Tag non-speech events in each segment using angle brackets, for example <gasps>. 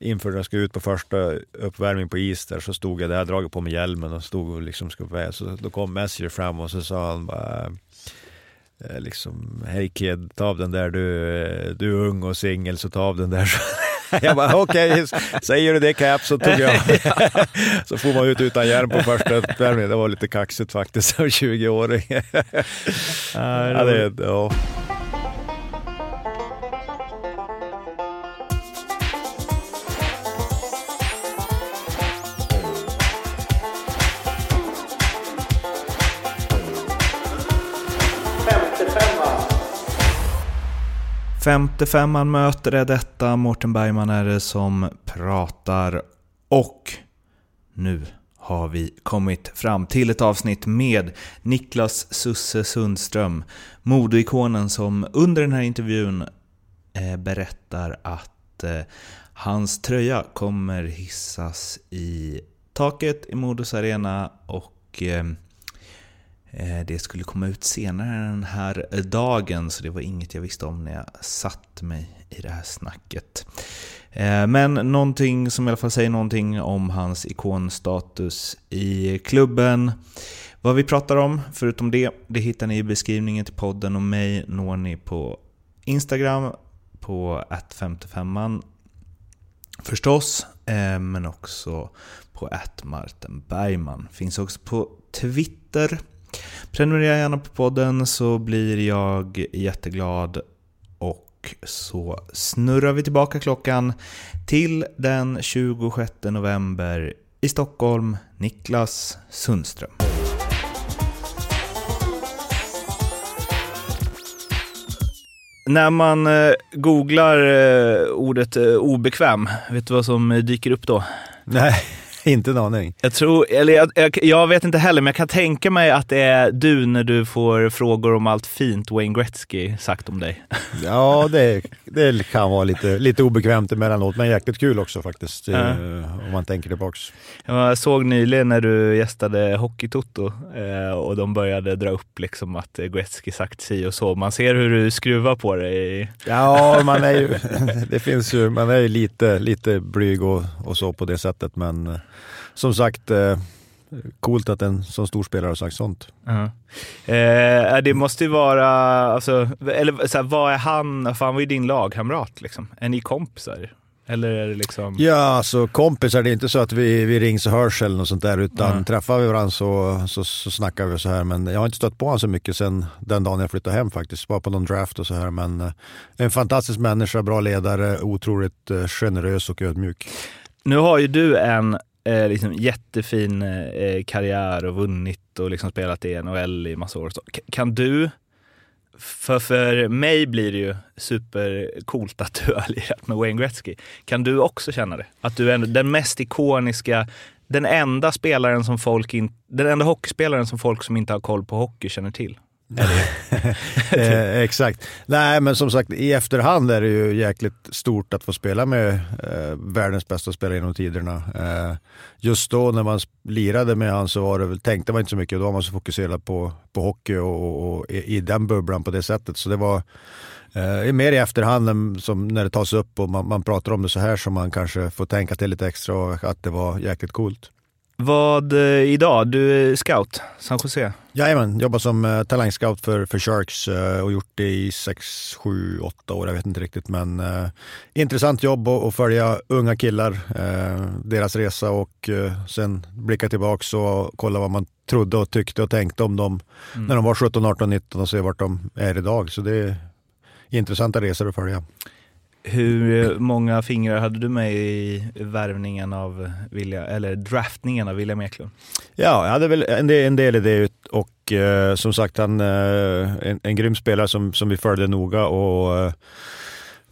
inför att jag skulle ut på första uppvärmning på is där så stod jag där, jag dragit på mig hjälmen och stod och liksom skulle vara så då kom Messenger fram och så sa han bara eh, liksom, hej kid, ta av den där, du, du är ung och singel så ta av den där. <laughs> Jag bara okej, okay, säger du det Cap så tog jag. <laughs> <laughs> så får man ut utan hjälm på första uppvärmningen. Det var lite kaxigt faktiskt som 20-åring. ja, det, ja. 55an möter är detta, Mårten Bergman är det som pratar. Och nu har vi kommit fram till ett avsnitt med Niklas Susse Sundström, modeikonen som under den här intervjun eh, berättar att eh, hans tröja kommer hissas i taket i Modos Arena och eh, Eh, det skulle komma ut senare den här dagen, så det var inget jag visste om när jag satt mig i det här snacket. Eh, men någonting som i alla fall säger någonting om hans ikonstatus i klubben. Vad vi pratar om, förutom det, det hittar ni i beskrivningen till podden och mig når ni på Instagram på 55an förstås, eh, men också på Martin Bergman. Finns också på Twitter Prenumerera gärna på podden så blir jag jätteglad och så snurrar vi tillbaka klockan till den 26 november i Stockholm, Niklas Sundström. När man eh, googlar eh, ordet eh, obekväm, vet du vad som dyker upp då? Nej. <laughs> inte en aning. Jag, tror, eller jag, jag, jag, vet inte heller, men jag kan tänka mig att det är du när du får frågor om allt fint Wayne Gretzky sagt om dig. <laughs> Ja, det, det kan vara lite, lite obekvämt emellanåt, men jäkligt kul också faktiskt. Eh, om man tänker tillbaks. Jag såg nyligen när du gästade Hockeytoto eh, och de började dra upp liksom att Gretzky sagt si och så. Man ser hur du skruvar på dig. <laughs> Ja, man är ju, det finns ju, man är ju lite, lite blyg och, och så på det sättet, men som sagt, eh, coolt att en så stor spelare har sagt sånt. Uh -huh. eh, det måste ju vara, alltså, eller så här, vad är han, för han var ju din lagkamrat liksom. Är ni kompisar? Eller är det liksom... Ja, alltså kompisar, det är inte så att vi, vi rings och hörs eller något sånt där, utan mm. träffar vi varandra så, så, så snackar vi så här. Men jag har inte stött på honom så mycket sen den dagen jag flyttade hem faktiskt, bara på någon draft och så här. Men eh, en fantastisk människa, bra ledare, otroligt eh, generös och ödmjuk. Nu har ju du en eh, liksom jättefin eh, karriär och vunnit och liksom spelat i NHL i massa år. Så, kan du, för, för mig blir det ju supercoolt att du <laughs> har lirat med Wayne Gretzky. Kan du också känna det? Att du är den mest ikoniska, den enda spelaren som folk in, den enda hockeyspelaren som folk som inte har koll på hockey känner till? <laughs> eh, exakt. Nej, men som sagt, i efterhand är det ju jäkligt stort att få spela med eh, världens bästa spelare genom tiderna. Eh, just då när man lirade med honom så var det, tänkte man inte så mycket. Då var man så fokuserad på, på hockey och, och, och i, i, den bubblan på det sättet. Så det var eh, mer i efterhand, som när det tas upp och man, man pratar om det så här, som man kanske får tänka till lite extra och att det var jäkligt coolt. Vad eh, idag? Du är scout, San Jose? Jajamän, jobbar som uh, talangscout för, för Sharks uh, och gjort det i 6, 7, 8 år. Jag vet inte riktigt, men uh, intressant jobb att följa unga killar, uh, deras resa och sen blicka tillbaka och kolla vad man trodde och tyckte och tänkte om dem mm. när de var 17, 18, 19 och se vart de är idag. Så det är intressanta resor att följa. Hur många fingrar hade du med i värvningen av William, eller draftningen av William Eklund? Ja, jag hade väl en del, en del i det och eh, som sagt han eh, en, en grym spelare som, som vi följde noga och eh,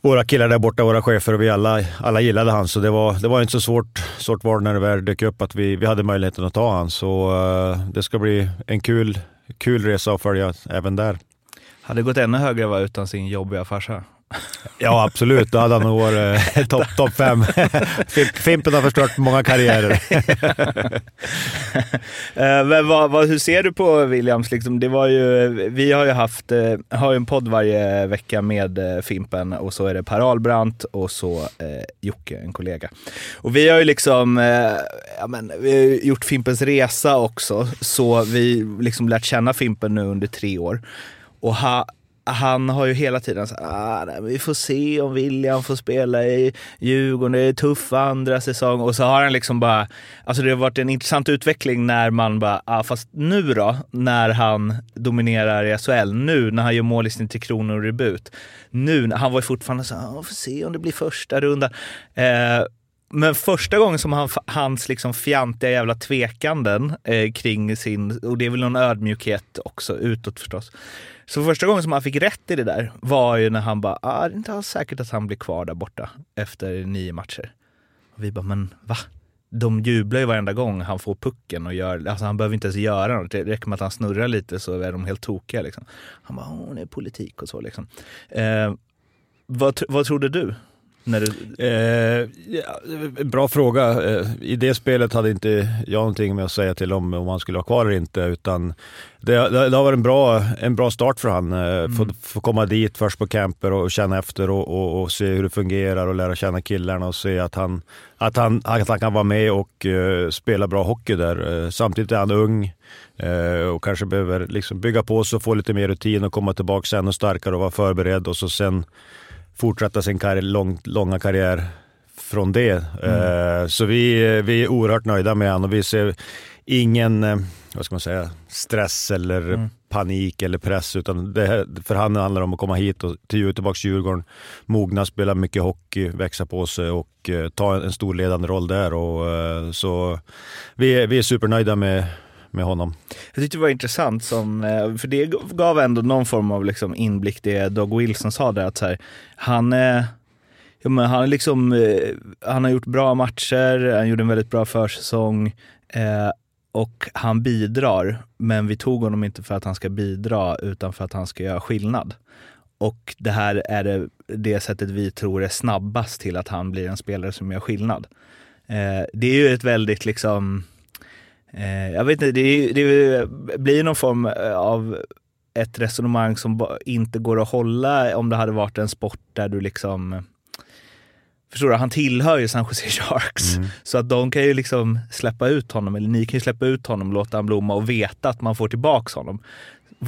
våra killar där borta, våra chefer och vi alla, alla gillade han så det var, det var inte så svårt, svårt val när det väl dök upp att vi, vi hade möjligheten att ta han så eh, det ska bli en kul, kul resa att följa även där. Hade gått ännu högre va, utan sin jobbiga farsa? Ja, absolut. Då hade han nog varit eh, <laughs> topp top fem. Fimpen har förstört många karriärer. <laughs> Eh, men vad, vad, hur ser du på Williams? Liksom, det var ju, vi har ju haft eh, har ju en podd varje vecka med Fimpen och så är det Per Ahlbrandt och så eh, Jocke, en kollega. Och vi har ju liksom eh, ja, men, vi gjort Fimpens resa också, så vi liksom lärt känna Fimpen nu under tre år. Och ha, han har ju hela tiden sagt ah, vi får se om William får spela i Djurgården, det är tuff andra säsong. Och så har han liksom bara, alltså det har varit en intressant utveckling när man bara, ah, fast nu då, när han dominerar i SHL, nu när han gör mål i sin Tre Kronor debut. Nu, han var ju fortfarande så ah, får se om det blir första runda. Eh, men första gången som han, hans liksom fjantiga jävla tvekanden eh, kring sin, och det är väl någon ödmjukhet också utåt förstås, så första gången som han fick rätt i det där var ju när han bara, ah, det är inte alls säkert att han blir kvar där borta efter nio matcher. Och vi bara, men va? De jublar ju varenda gång han får pucken och gör, alltså han behöver inte ens göra något. Det räcker med att han snurrar lite så är de helt tokiga liksom. Han bara, åh, det är politik och så liksom. Eh, vad, vad trodde du? När du... Eh, ja, bra fråga. Eh, I det spelet hade inte jag någonting med att säga till om, om han skulle vara kvar eller inte. Utan det, det, det har varit en bra, en bra start för honom. Eh, mm. Få, få komma dit först på camper och känna efter och, och, och, se hur det fungerar och lära känna killarna och se att han, att han, att han kan vara med och uh, spela bra hockey där. Uh, samtidigt är han ung uh, och kanske behöver liksom bygga på sig och få lite mer rutin och komma tillbaka ännu starkare och vara förberedd och så sen fortsätta sin karriär, lång, långa karriär från det. Mm. Uh, så vi, vi är oerhört nöjda med honom och vi ser ingen, uh, vad ska man säga, stress eller mm. panik eller press. Utan det, för han handlar det om att komma hit och till, tillbaka till Djurgården, mogna, spela mycket hockey, växa på sig och uh, ta en, en, stor ledande roll där. Och, så vi, vi är supernöjda med, med honom. Jag tyckte det var intressant, som, eh, för det gav ändå någon form av liksom inblick det Doug Wilson sa där, att så här, han eh, Ja, men han, liksom, eh, han har gjort bra matcher, han gjorde en väldigt bra försäsong eh, och han bidrar. Men vi tog honom inte för att han ska bidra utan för att han ska göra skillnad. Och det här är det, det sättet vi tror är snabbast till att han blir en spelare som gör skillnad. Eh, det är ju ett väldigt liksom jag vet inte, det, det blir någon form eh, av ett resonemang som inte går att hålla om det hade varit en sport där du liksom Förstår du? Han tillhör ju San Jose Sharks. Mm. Så att de kan ju liksom släppa ut honom, eller ni kan ju släppa ut honom, låta honom blomma och veta att man får tillbaks honom.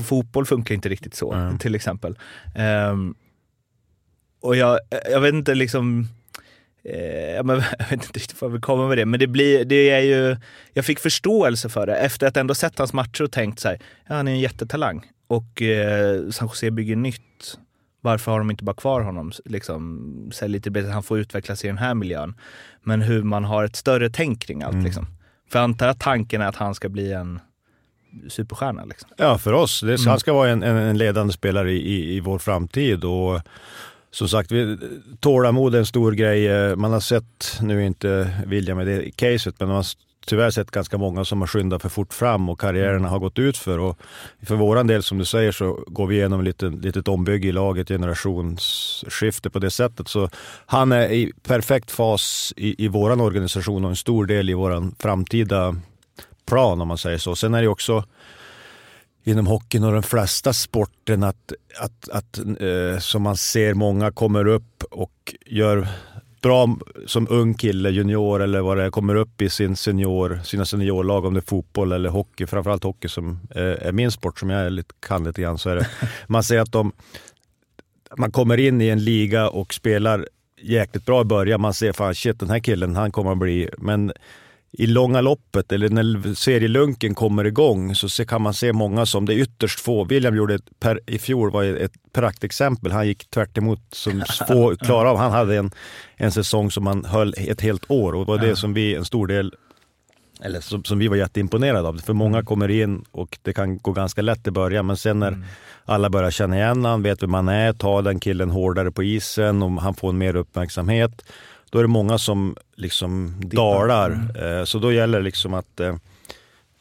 Fotboll funkar inte riktigt så, mm. till exempel. Um, och jag, jag vet inte liksom Eh, <laughs> jag vet inte riktigt vad vi kommer med det, men det, blir, det är ju, jag fick förståelse för det efter att ändå sett hans matcher och tänkt så här, ja, han är en jättetalang och eh, San Jose bygger nytt. Varför har de inte bara kvar honom? Liksom, så lite bättre, han får utvecklas i den här miljön. Men hur man har ett större tänk kring allt. Mm. Liksom. För jag antar att tanken är att han ska bli en superstjärna. Liksom. Ja, för oss. Det, mm. Han ska vara en, en, en ledande spelare i, i, i vår framtid. Och som sagt, tålamod är en stor grej. Eh, man har sett, nu inte William med det caset, men man har tyvärr sett ganska många som har skyndat för fort fram och karriärerna har gått ut för. Och för våran del, som du säger, så går vi igenom ett litet ombygge i laget, generationsskifte på det sättet. Så han är i perfekt fas i, i våran organisation och en stor del i våran framtida plan om man säger så. Sen är det också inom hockeyn och de flesta sporterna att, att, att eh, som man ser många kommer upp och gör bra som ung kille, junior eller vad det är, kommer upp i sin senior, sina seniorlag, om det är fotboll eller hockey, framförallt hockey som eh, är min sport som jag lite, kan lite grann, så är det, <laughs> man ser att de, man kommer in i en liga och spelar jäkligt bra i början, man ser fan shit den här killen, han kommer att bli, men i långa loppet eller när serielunken kommer igång så kan man se många som, det är ytterst få. William gjorde ett, per, i fjol var ett praktexempel. Han gick tvärt emot som få <laughs> klarade av. Han hade en, en säsong som han höll ett helt år och det var det som vi, en stor del, eller som, som vi var jätteimponerade av. För många mm. kommer in och det kan gå ganska lätt i början men sen när mm. alla börjar känna igen honom, vet vem man är, tar den killen hårdare på isen och han får en mer uppmärksamhet då är det många som liksom dalar. Mm. Eh, så då gäller det liksom att, eh,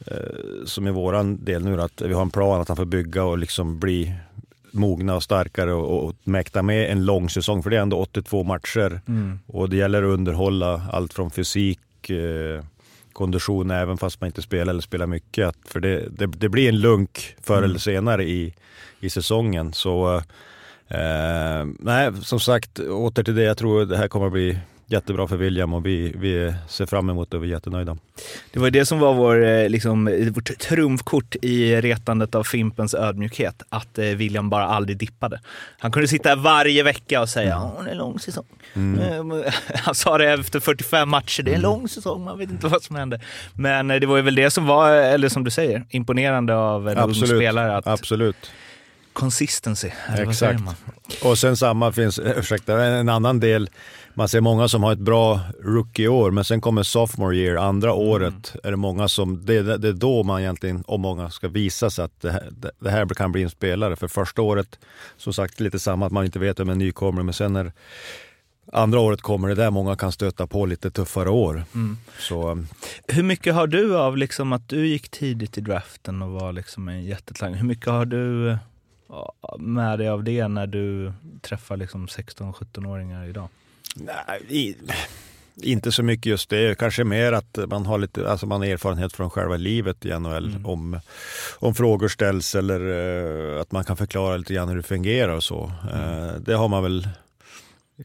eh, som i våran del nu, att vi har en plan att han får bygga och liksom bli mogna och starkare och, och mäkta med en lång säsong. För det är ändå 82 matcher Mm. och det gäller att underhålla allt från fysik, kondition, även fast man inte spelar eller spelar mycket. Att, för det, det, det blir en lunk förr Mm. eller senare i, i säsongen. Så eh, nej, som sagt, åter till det. Jag tror det här kommer att bli jättebra för William och vi, vi ser fram emot det och vi är jättenöjda. Det var det som var vår, eh, liksom, vårt trumfkort i retandet av Fimpens ödmjukhet, att eh, William bara aldrig dippade. Han kunde sitta varje vecka och säga att det är en lång säsong. Eh, <laughs> Han sa det efter 45 matcher, det är en lång säsong, man vet inte vad som händer. Men eh, det var väl det som var, eller som du säger, imponerande av en ung Absolut. spelare. Att Absolut. consistency, Exakt. Och sen samma finns, <laughs> ursäkta, en annan del. Man ser många som har ett bra rookie-år, men sen kommer sophomore year, andra året är det många som, det, är- det är då man egentligen, om många ska visa sig att det här, det- här kan bli en spelare. För första året, som sagt lite samma, att man inte vet vem en nykomling men sen när andra året kommer det där många kan stöta på lite tuffare år. Mm. Så um, Hur mycket har du av liksom att du gick tidigt i draften och var liksom en jättetalang? Hur mycket har du eh, med dig av det när du träffar liksom 16-17-åringar idag? Nej, inte så mycket just det. Kanske mer att man har lite, alltså man har erfarenhet från själva livet i NHL. Mm. Om, om frågor ställs eller eh, att man kan förklara lite grann hur det fungerar och så. Eh, det har man väl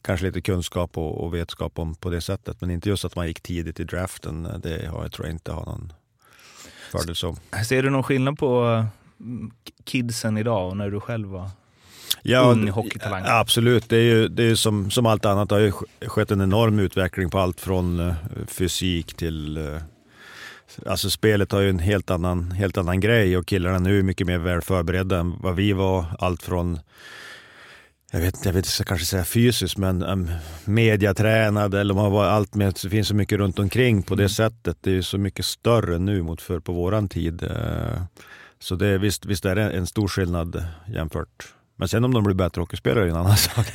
kanske lite kunskap och, och vetskap om på det sättet. Men inte just att man gick tidigt i draften. Det har jag tror jag inte har någon fördel som. Ser du någon skillnad på mm, kidsen idag och när du själv var Ja, ung hockeytalang? Absolut, det är ju, det är ju som, som allt annat. Det har ju sk- skett en enorm utveckling på allt från eh, fysik till... eh, alltså spelet har ju en helt annan, helt annan grej och killarna nu är mycket mer väl förberedda än vad vi var. Allt från, jag vet, jag vet inte, jag kanske säga fysiskt, men um, mediatränad eller vad var allt med, det finns så mycket runt omkring på det Mm. sättet. Det är ju så mycket större nu mot för på våran tid. eh, Så det visst, visst är det en stor skillnad jämfört. Men sen om de blir bättre hockeyspelare är en annan <laughs> sak. <laughs>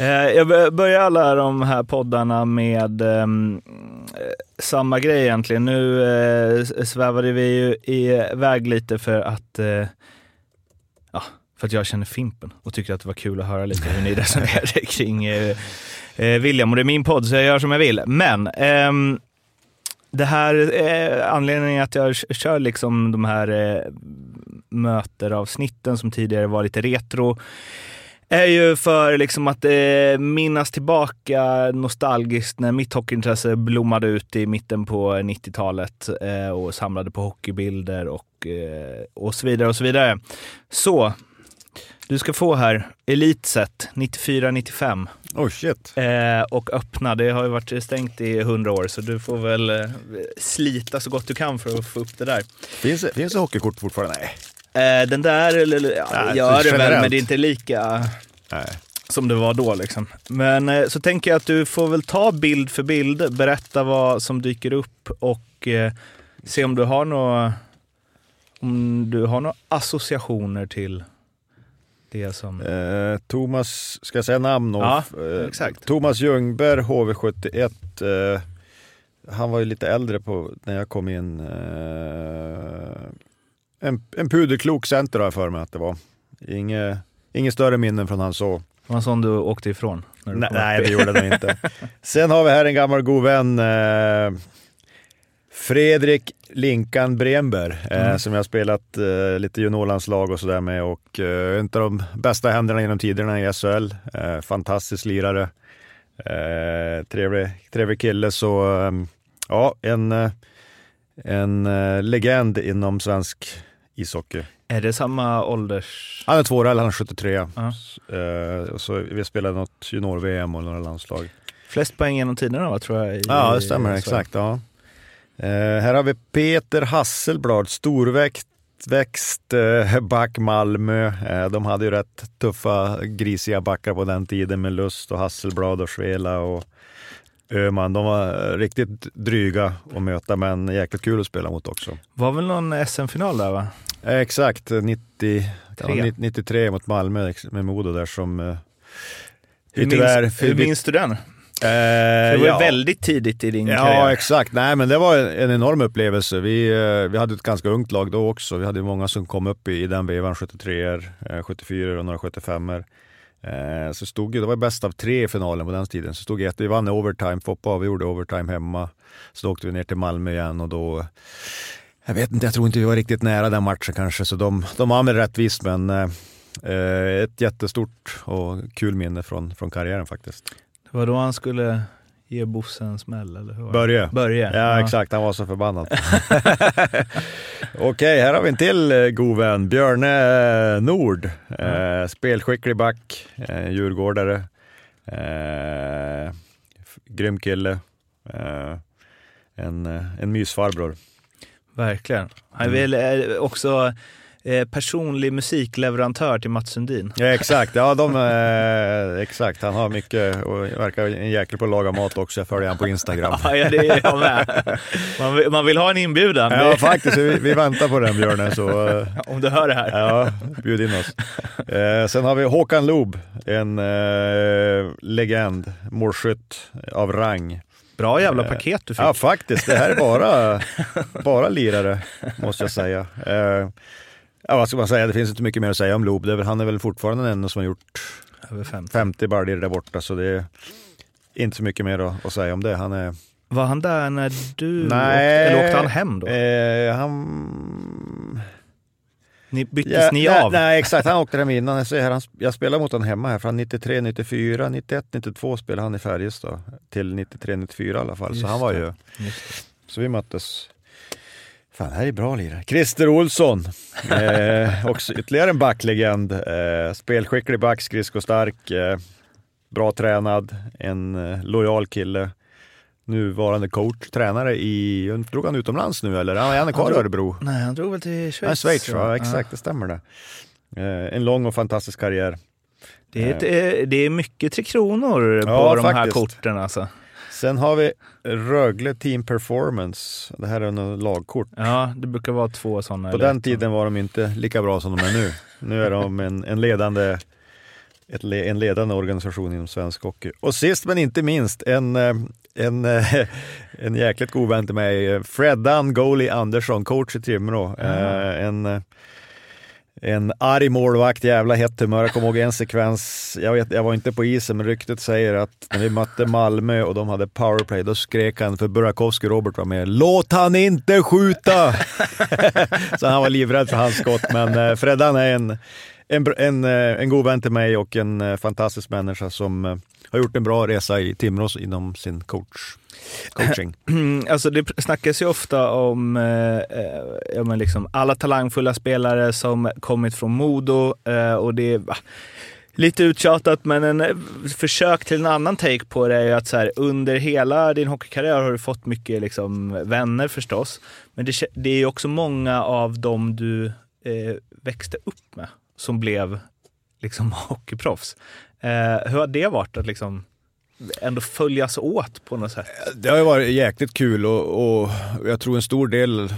Eh, Jag bör- börjar alla de här poddarna med ehm, eh, samma grej egentligen. Nu eh, svävade vi ju iväg lite för att, eh, ja, för att jag känner Fimpen och tycker att det var kul att höra lite hur ni <laughs> resonerade kring eh, eh, William. Och det är min podd så jag gör som jag vill. Men ehm, det här är anledningen att jag kör liksom de här eh, möteravsnitten som tidigare var lite retro är ju för liksom att eh, minnas tillbaka nostalgiskt när mitt hockeyintresse blommade ut i mitten på 90-talet eh, och samlade på hockeybilder och, eh, och så vidare och så vidare. Så, du ska få här Elitset 94-95 oh shit. eh, och öppna. Det har ju varit stängt i 100 år så du får väl eh, slita så gott du kan för att få upp det där. Finns, det- finns det hockeykort fortfarande? Nej. Eh, den där, eller, eller, ja, Nej, det gör det väl, men det är inte lika Nej. som det var då. Liksom. Men eh, så tänker jag att du får väl ta bild för bild, berätta vad som dyker upp och eh, se om du har några om du har några associationer till det som... Eh, Thomas, ska jag säga namn? Och, Ja, eh, exakt. Thomas Ljungberg, HV71. Eh, han var ju lite äldre på, när jag kom in. En, en puderklok center har jag för mig att det var. Inge, inget större minnen från han så. Det var en sån du åkte ifrån? Du Nej, nej, det gjorde det inte. <laughs> Sen har vi här en gammal god vän. Eh, Fredrik Linkan Bremberg, eh, Mm. som jag har spelat eh, lite juniorlandslag och sådär med. Och eh, av de bästa händerna genom tiderna i SHL. Eh, fantastisk lirare. Eh, trevlig, trevlig kille. Så eh, ja, en, eh, en eh, legend inom svensk ishockey. Är det samma ålders... Han är två år han är 73. Ja. Eh, och så vi spelade något junior-VM och några landslag. Flest poäng genom tiderna va, tror jag? i- Ja, det stämmer. i- exakt. Ja. Eh, här har vi Peter Hasselblad, storväxt växt, eh, back Malmö. Eh, de hade ju rätt tuffa, grisiga backar på den tiden med Lust och Hasselblad och Svela och Öhman. De var riktigt dryga att möta, men jäkligt kul att spela mot också. Var väl någon SM-final där va? Exakt, 90, ja, Tre. 93 mot Malmö med Modo där som eh, Hur tyvärr minns, hur minns du den? Eh, det var ja. väldigt tidigt i din ja, karriär. Ja, exakt. Nej, men det var en enorm upplevelse. Vi, eh, vi hade ett ganska ungt lag då också. Vi hade många som kom upp i, i den vevan, 73 74 och några 75 er Eh, så stod det var bäst av tre i finalen på den tiden. Så stod ett, vi vann overtime, Foppa avgjorde overtime hemma. Så åkte vi ner till Malmö igen och då, jag vet inte, jag tror inte vi var riktigt nära den matchen kanske. Så de, de vann väl rättvist, men eh, eh, ett jättestort och kul minne från, från karriären faktiskt. Det var då han skulle ge Bosse en smäll, eller hur? Börje. Börje. Ja, ja, exakt. Han var så förbannad. <laughs> Okej, här har vi en till eh, god vän. Björne eh, Nord. Mm. Eh, spelskicklig back, eh, djurgårdare. Eh, grym kille. Eh, en, eh, en mysfarbror. Verkligen. Han mm. väl också personlig musikleverantör till Mats Sundin. Ja, exakt, ja, de, eh, exakt. han har mycket och verkar en jäkel på att laga mat också. Jag följer honom på Instagram. <laughs> ja, det är jag med. Man vill, man vill ha en inbjudan. Ja, faktiskt. Vi, vi väntar på den Björnen. Så, eh, Om du hör det här. Ja, bjud in oss. Eh, sen har vi Håkan Loob, en eh, legend, målskytt av rang. Bra jävla eh, paket du fick. Ja, faktiskt. Det här är bara, bara lirare, måste jag säga. Ja, vad ska man säga? Det finns inte mycket mer att säga om Loob. Han är väl fortfarande den enda som har gjort Över 50, 50 baljor där borta, så det är inte så mycket mer att, att säga om det. Han är... Var han där när du Nej, åkte, eller åkte han hem då? Eh, han... Ni byttes ja, ni nej, av? Nej, exakt. Han åkte hem innan. Jag, här, han, jag spelade mot honom hemma här. Från 93, 94, 91, 92 spelade han i Färjestad. Till 93, 94 i alla fall. Just så han var ju... Så vi möttes Fan, det här är bra lirare. Christer Olsson, eh, också ytterligare en backlegend. Eh, spelskicklig back, skridskostark, eh, bra tränad, en eh, lojal kille. Nuvarande coach, tränare i, drog han utomlands nu eller? Han är han kvar i Örebro? Nej, han drog väl till Schweiz. Nej, Schweiz, ja. exakt, det stämmer det. Eh, en lång och fantastisk karriär. Det är, ett, eh, det är mycket Tre Kronor på ja, de faktiskt. här korten alltså. Sen har vi Rögle Team Performance. Det här är en lagkort. Ja, det brukar vara två sådana. På den tiden var de inte lika bra som de är nu. Nu är de en, en ledande ett, en ledande organisation inom svensk hockey. Och sist men inte minst, en, eh, en, en jäkligt god vän till mig, Freddan Goalie Andersson, coach i Timrå. Mm. En en arg målvakt, jävla hett humör. Jag kommer ihåg en sekvens, jag, vet, jag var inte på isen, men ryktet säger att när vi mötte Malmö och de hade powerplay, då skrek han, för Burakovsky Robert var med, låt han inte skjuta! <laughs> så han var livrädd för hans skott, men eh, Freddan är en, en, en, eh, en god vän till mig och en eh, fantastisk människa som eh, har gjort en bra resa i Timrå inom sin coach coaching? <clears throat> Mm, alltså det snackas ju ofta om eh, ja, men liksom alla talangfulla spelare som kommit från Modo eh, och det är lite uttjatat, men en försök till en annan take på det är att så här, under hela din hockeykarriär har du fått mycket liksom, vänner förstås. Men det, det är också många av dem du eh, växte upp med som blev liksom, <laughs> hockeyproffs. Eh, hur har det varit att liksom ändå följas åt på något sätt? Det har ju varit jäkligt kul och, och jag tror en stor del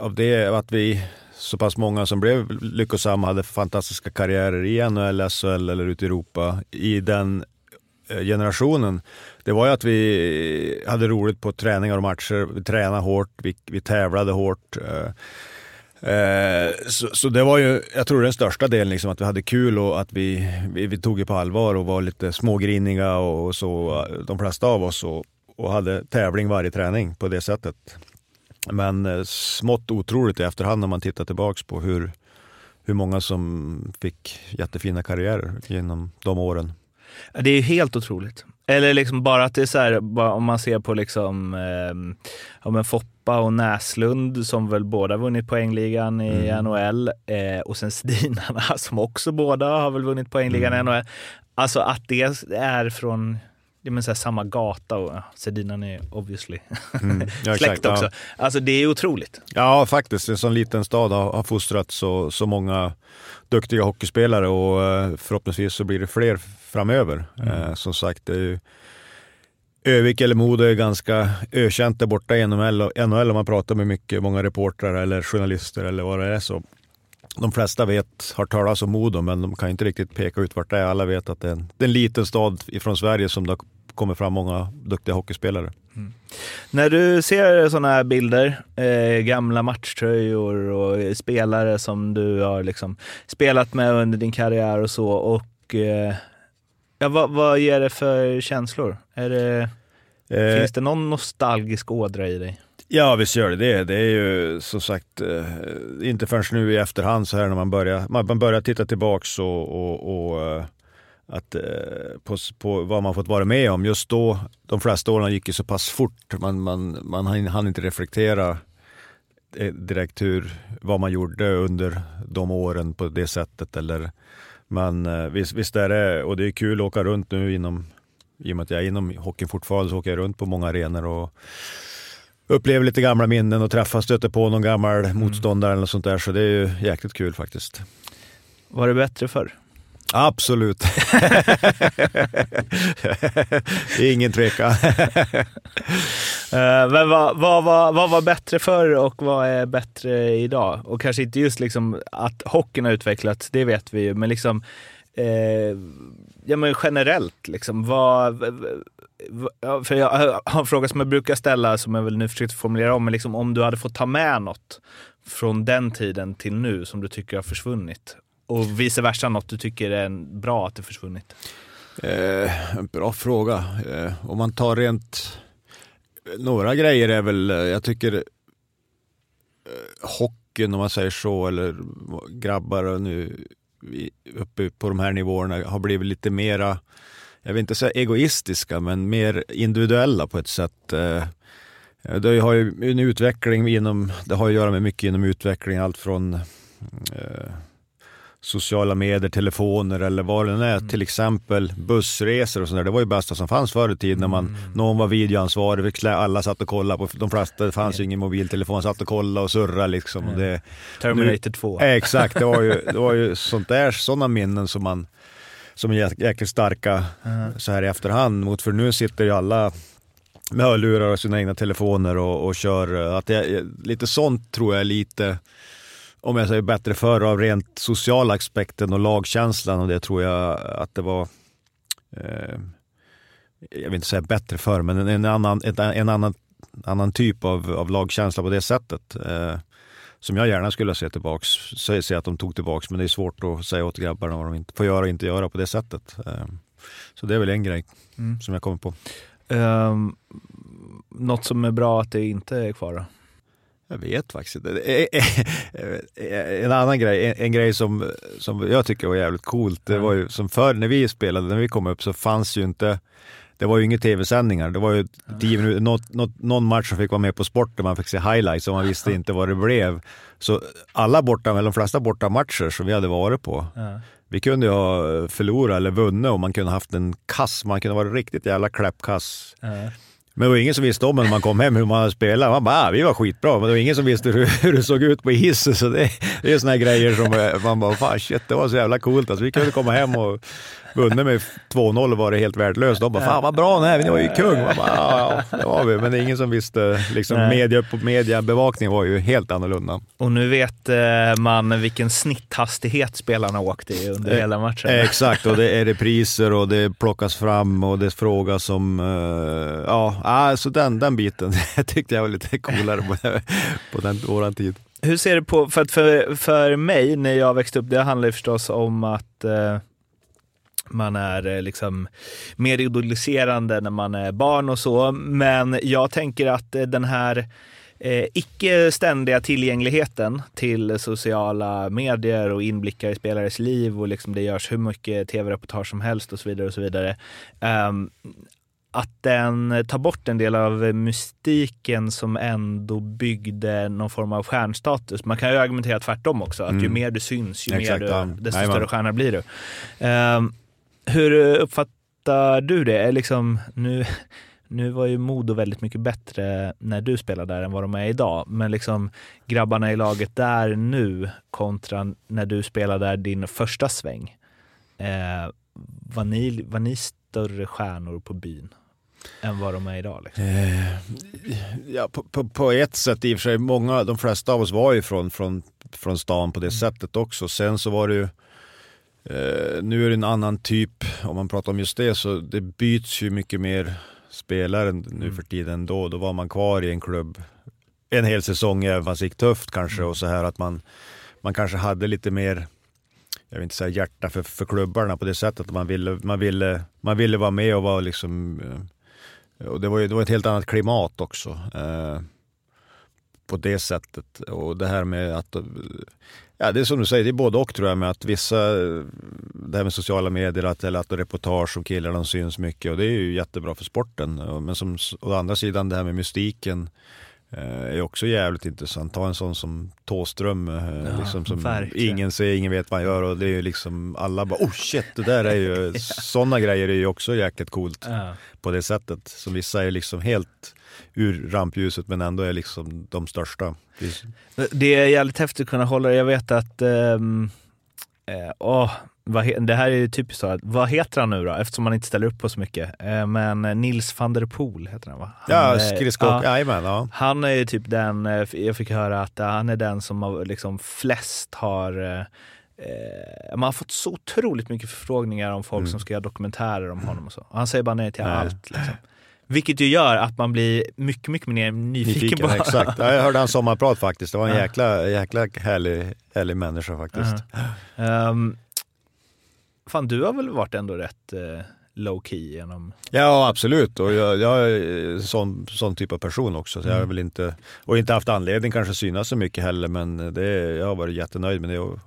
av det är att vi så pass många som blev lyckosamma hade fantastiska karriärer i NHL, SHL eller ute i Europa i den eh, generationen. Det var ju att vi hade roligt på träningar och matcher. Vi tränade hårt, vi, vi tävlade hårt. Eh, Eh, så, så, det var ju, jag tror den största delen, liksom, att vi hade kul och att vi, vi, vi tog det på allvar och var lite smågriniga och så, eh, de flesta av oss, och, och hade tävling varje träning på det sättet. Men eh, smått otroligt i efterhand när man tittar tillbaks på hur, hur många som fick jättefina karriärer genom de åren. Det är helt otroligt. Eller liksom bara att det är så här, om man ser på liksom, eh, ja, men Foppa och Näslund som väl båda vunnit poängligan i mm. NHL eh, och sen Stinarna <laughs> som också båda har väl vunnit poängligan mm. i NHL. Alltså att det är från det är så samma gata och ja, Sedinarna är obviously mm, ja, <laughs> släkt också. Ja. Alltså det är otroligt. Ja, faktiskt. En sån liten stad har, har fostrat så, så många duktiga hockeyspelare och eh, förhoppningsvis så blir det fler framöver. Mm. Eh, som sagt, det är ju, Övik eller Modo är ganska ökänt där borta i NHL, NHL om man pratar med mycket, många reportrar eller journalister eller vad det är. Så de flesta vet, har talat om Modo, men de kan inte riktigt peka ut vart det är. Alla vet att det är en, det är en liten stad ifrån Sverige som det har kommer fram många duktiga hockeyspelare. Mm. När du ser sådana här bilder, eh, gamla matchtröjor och spelare som du har liksom spelat med under din karriär och så, och eh, ja, vad, vad ger det för känslor? Är det, eh, finns det någon nostalgisk ådra i dig? Ja, visst gör det det. Det är ju som sagt eh, inte förrän nu i efterhand så här när man börjar, man börjar titta tillbaks och, och, och eh, att, eh, på, på, vad man fått vara med om. Just då, de flesta åren gick ju så pass fort. Man, man, man hann inte reflektera direkt hur, vad man gjorde under de åren på det sättet. Eller, men visst, visst är det, och det är kul att åka runt nu inom, i och med att jag är inom hockeyn fortfarande, så åker jag runt på många arenor och upplever lite gamla minnen och träffar, stöter på någon gammal mm. motståndare eller sånt där. Så det är ju jäkligt kul faktiskt. Var det bättre förr? Absolut. <laughs> Ingen tvekan. <laughs> Eh, men vad, vad, vad, vad, var bättre förr och vad är bättre idag? Och kanske inte just liksom att hockeyn har utvecklats, det vet vi ju, men liksom eh, ja, men generellt, liksom, vad, för jag har en fråga som jag brukar ställa, som jag väl nu försöker formulera om, men liksom, om du hade fått ta med något från den tiden till nu som du tycker har försvunnit och vice versa, något du tycker är bra att det försvunnit? Eh, en bra fråga. Eh, om man tar rent... Eh, några grejer är väl, eh, jag tycker eh, hockeyn om man säger så, eller grabbar nu uppe på de här nivåerna har blivit lite mera jag vill inte säga egoistiska, men mer individuella på ett sätt. Eh, eh det har ju en utveckling inom, det har att göra med mycket inom utveckling, allt från eh, sociala medier, telefoner eller vad det är. Mm. Till exempel bussresor och sådär. Det var ju bästa som fanns förr i tiden när man, mm. någon var videoansvarig, alla satt och kollade på, de flesta, det fanns ju ingen mobiltelefon, satt och kollade och surrade liksom. Mm. Och det, Terminator 2. exakt, det var ju, det var ju sånt där, sådana minnen som man som är jäkligt starka så här i efterhand. Mot för nu sitter ju alla med hörlurar och sina egna telefoner och, och kör. Att det, lite sånt tror jag är lite, om jag säger bättre förr, av rent sociala aspekten och lagkänslan och det tror jag att det var eh, jag vill inte säga bättre förr, men en, en annan, en, en annan, annan typ av, av lagkänsla på det sättet. Eh, som jag gärna skulle se tillbaks, se att de tog tillbaks, men det är svårt att säga åt grabbarna vad de inte får göra och inte göra på det sättet. Ehm, så det är väl en grej mm. som jag kommer på. Um, något som är bra att det inte är kvar då? Jag vet faktiskt inte. En annan grej, en, en, grej som, som jag tycker var jävligt coolt, det var ju som förr när vi spelade, när vi kom upp så fanns ju inte det var ju inga tv-sändningar. Det var ju tio minuter, något, något, någon match som fick vara med på sport där man fick se highlights och man <laughs> visste inte vad det blev. Så alla borta, eller de flesta borta matcher som vi hade varit på, ja. vi kunde ju ha förlorat eller vunnit och man kunde haft en kass, man kunde vara riktigt jävla kläppkass. Ja. Men det var ingen som visste om när man kom hem hur man hade spelat. Man bara, ah, vi var skitbra, men det var ingen som visste hur, <laughs> hur det såg ut på isen. Så det, det är såna grejer som eh, man bara, fan shit, det var så jävla coolt. Alltså, vi kunde komma hem och vunnit med 2-0 var det helt värdelöst. De bara, fan vad bra ni är, ni var ju kung. Bara, ja, det var vi. Men det är ingen som visste, liksom media, mediebevakningen var ju helt annorlunda. Och nu vet eh, man vilken snitthastighet spelarna åkte i under eh, hela matchen. Exakt, och det är repriser och det plockas fram och det frågas om, eh, ja, alltså den, den biten <laughs> tyckte jag var lite coolare på, på den, våran tid. Hur ser du på, för, för, för mig när jag växte upp, det handlar ju förstås om att eh, man är eh, liksom mer idoliserande när man är barn och så. Men jag tänker att eh, den här eh, icke ständiga tillgängligheten till sociala medier och inblickar i spelares liv och liksom det görs hur mycket tv-reportage som helst och så vidare. och så vidare. Um, att den tar bort en del av mystiken som ändå byggde någon form av stjärnstatus. Man kan ju argumentera tvärtom också, att mm. ju mer du syns, ju Exakt, mer du, desto större stjärna blir du. Um, hur uppfattar du det? Är liksom, nu, nu var ju Modo väldigt mycket bättre när du spelade där än vad de är idag. Men liksom grabbarna i laget där nu kontra när du spelade där din första sväng. Eh, var, ni, var ni större stjärnor på byn? än vad de är idag? Liksom? Eh, ja, på, på, på, ett sätt i och för sig. Många, de flesta av oss var ju från, från, från stan på det mm. sättet också. Sen så var det ju eh, nu är det en annan typ, om man pratar om just det, så det byts ju mycket mer spelare nu Mm. för tiden då. Då var man kvar i en klubb en hel säsong även fast det gick tufft kanske Mm. och så här att man, man kanske hade lite mer jag vill inte säga hjärta för, för klubbarna på det sättet att man ville, man ville, man ville vara med och vara liksom eh, och det var ju det var ett helt annat klimat också. Eh, på det sättet. Och det här med att, ja det är som du säger, det är både och tror jag med att vissa, det här med sociala medier att, eller att reportage om killar de syns mycket och det är ju jättebra för sporten. Men som, å andra sidan det här med mystiken eh, är också jävligt intressant. Ta en sån som Tåström, eh, Ja, liksom som verkligen. ingen ser, ingen vet vad han gör och det är ju liksom alla bara oh shit, det där är ju, <laughs> sådana grejer är ju också jäkligt coolt Ja. på det sättet. Som vissa är liksom helt ur rampljuset men ändå är liksom de största. Det- Det är jävligt häftigt att kunna hålla Jag vet att, ehm, eh, åh, vad det här är ju typiskt så, att, vad heter han nu då? Eftersom han inte ställer upp på så mycket. Eh, men Nils van der Poel heter han va? Han, Ja, eh, skridskor, ja. jajamän. Ja. Han är ju typ den, eh, jag fick höra att eh, han är den som har liksom flest har eh, eh, man har fått så otroligt mycket förfrågningar om folk Mm. som ska göra dokumentärer om honom och så. Och han säger bara nej till Nej. allt. Liksom. Vilket ju gör att man blir mycket, mycket mer nyfiken, Nyfiken, på exakt. Ja, jag hörde hans sommarprat faktiskt. Det var en Ja. jäkla, jäkla härlig, härlig människa faktiskt. Um, fan, du har väl varit ändå rätt eh, low key genom... Ja, absolut. Och jag, jag är sån, sån typ av person också. Så jag har Mm. väl inte, och inte haft anledning kanske synas så mycket heller, men det, jag har varit jättenöjd med det. Och,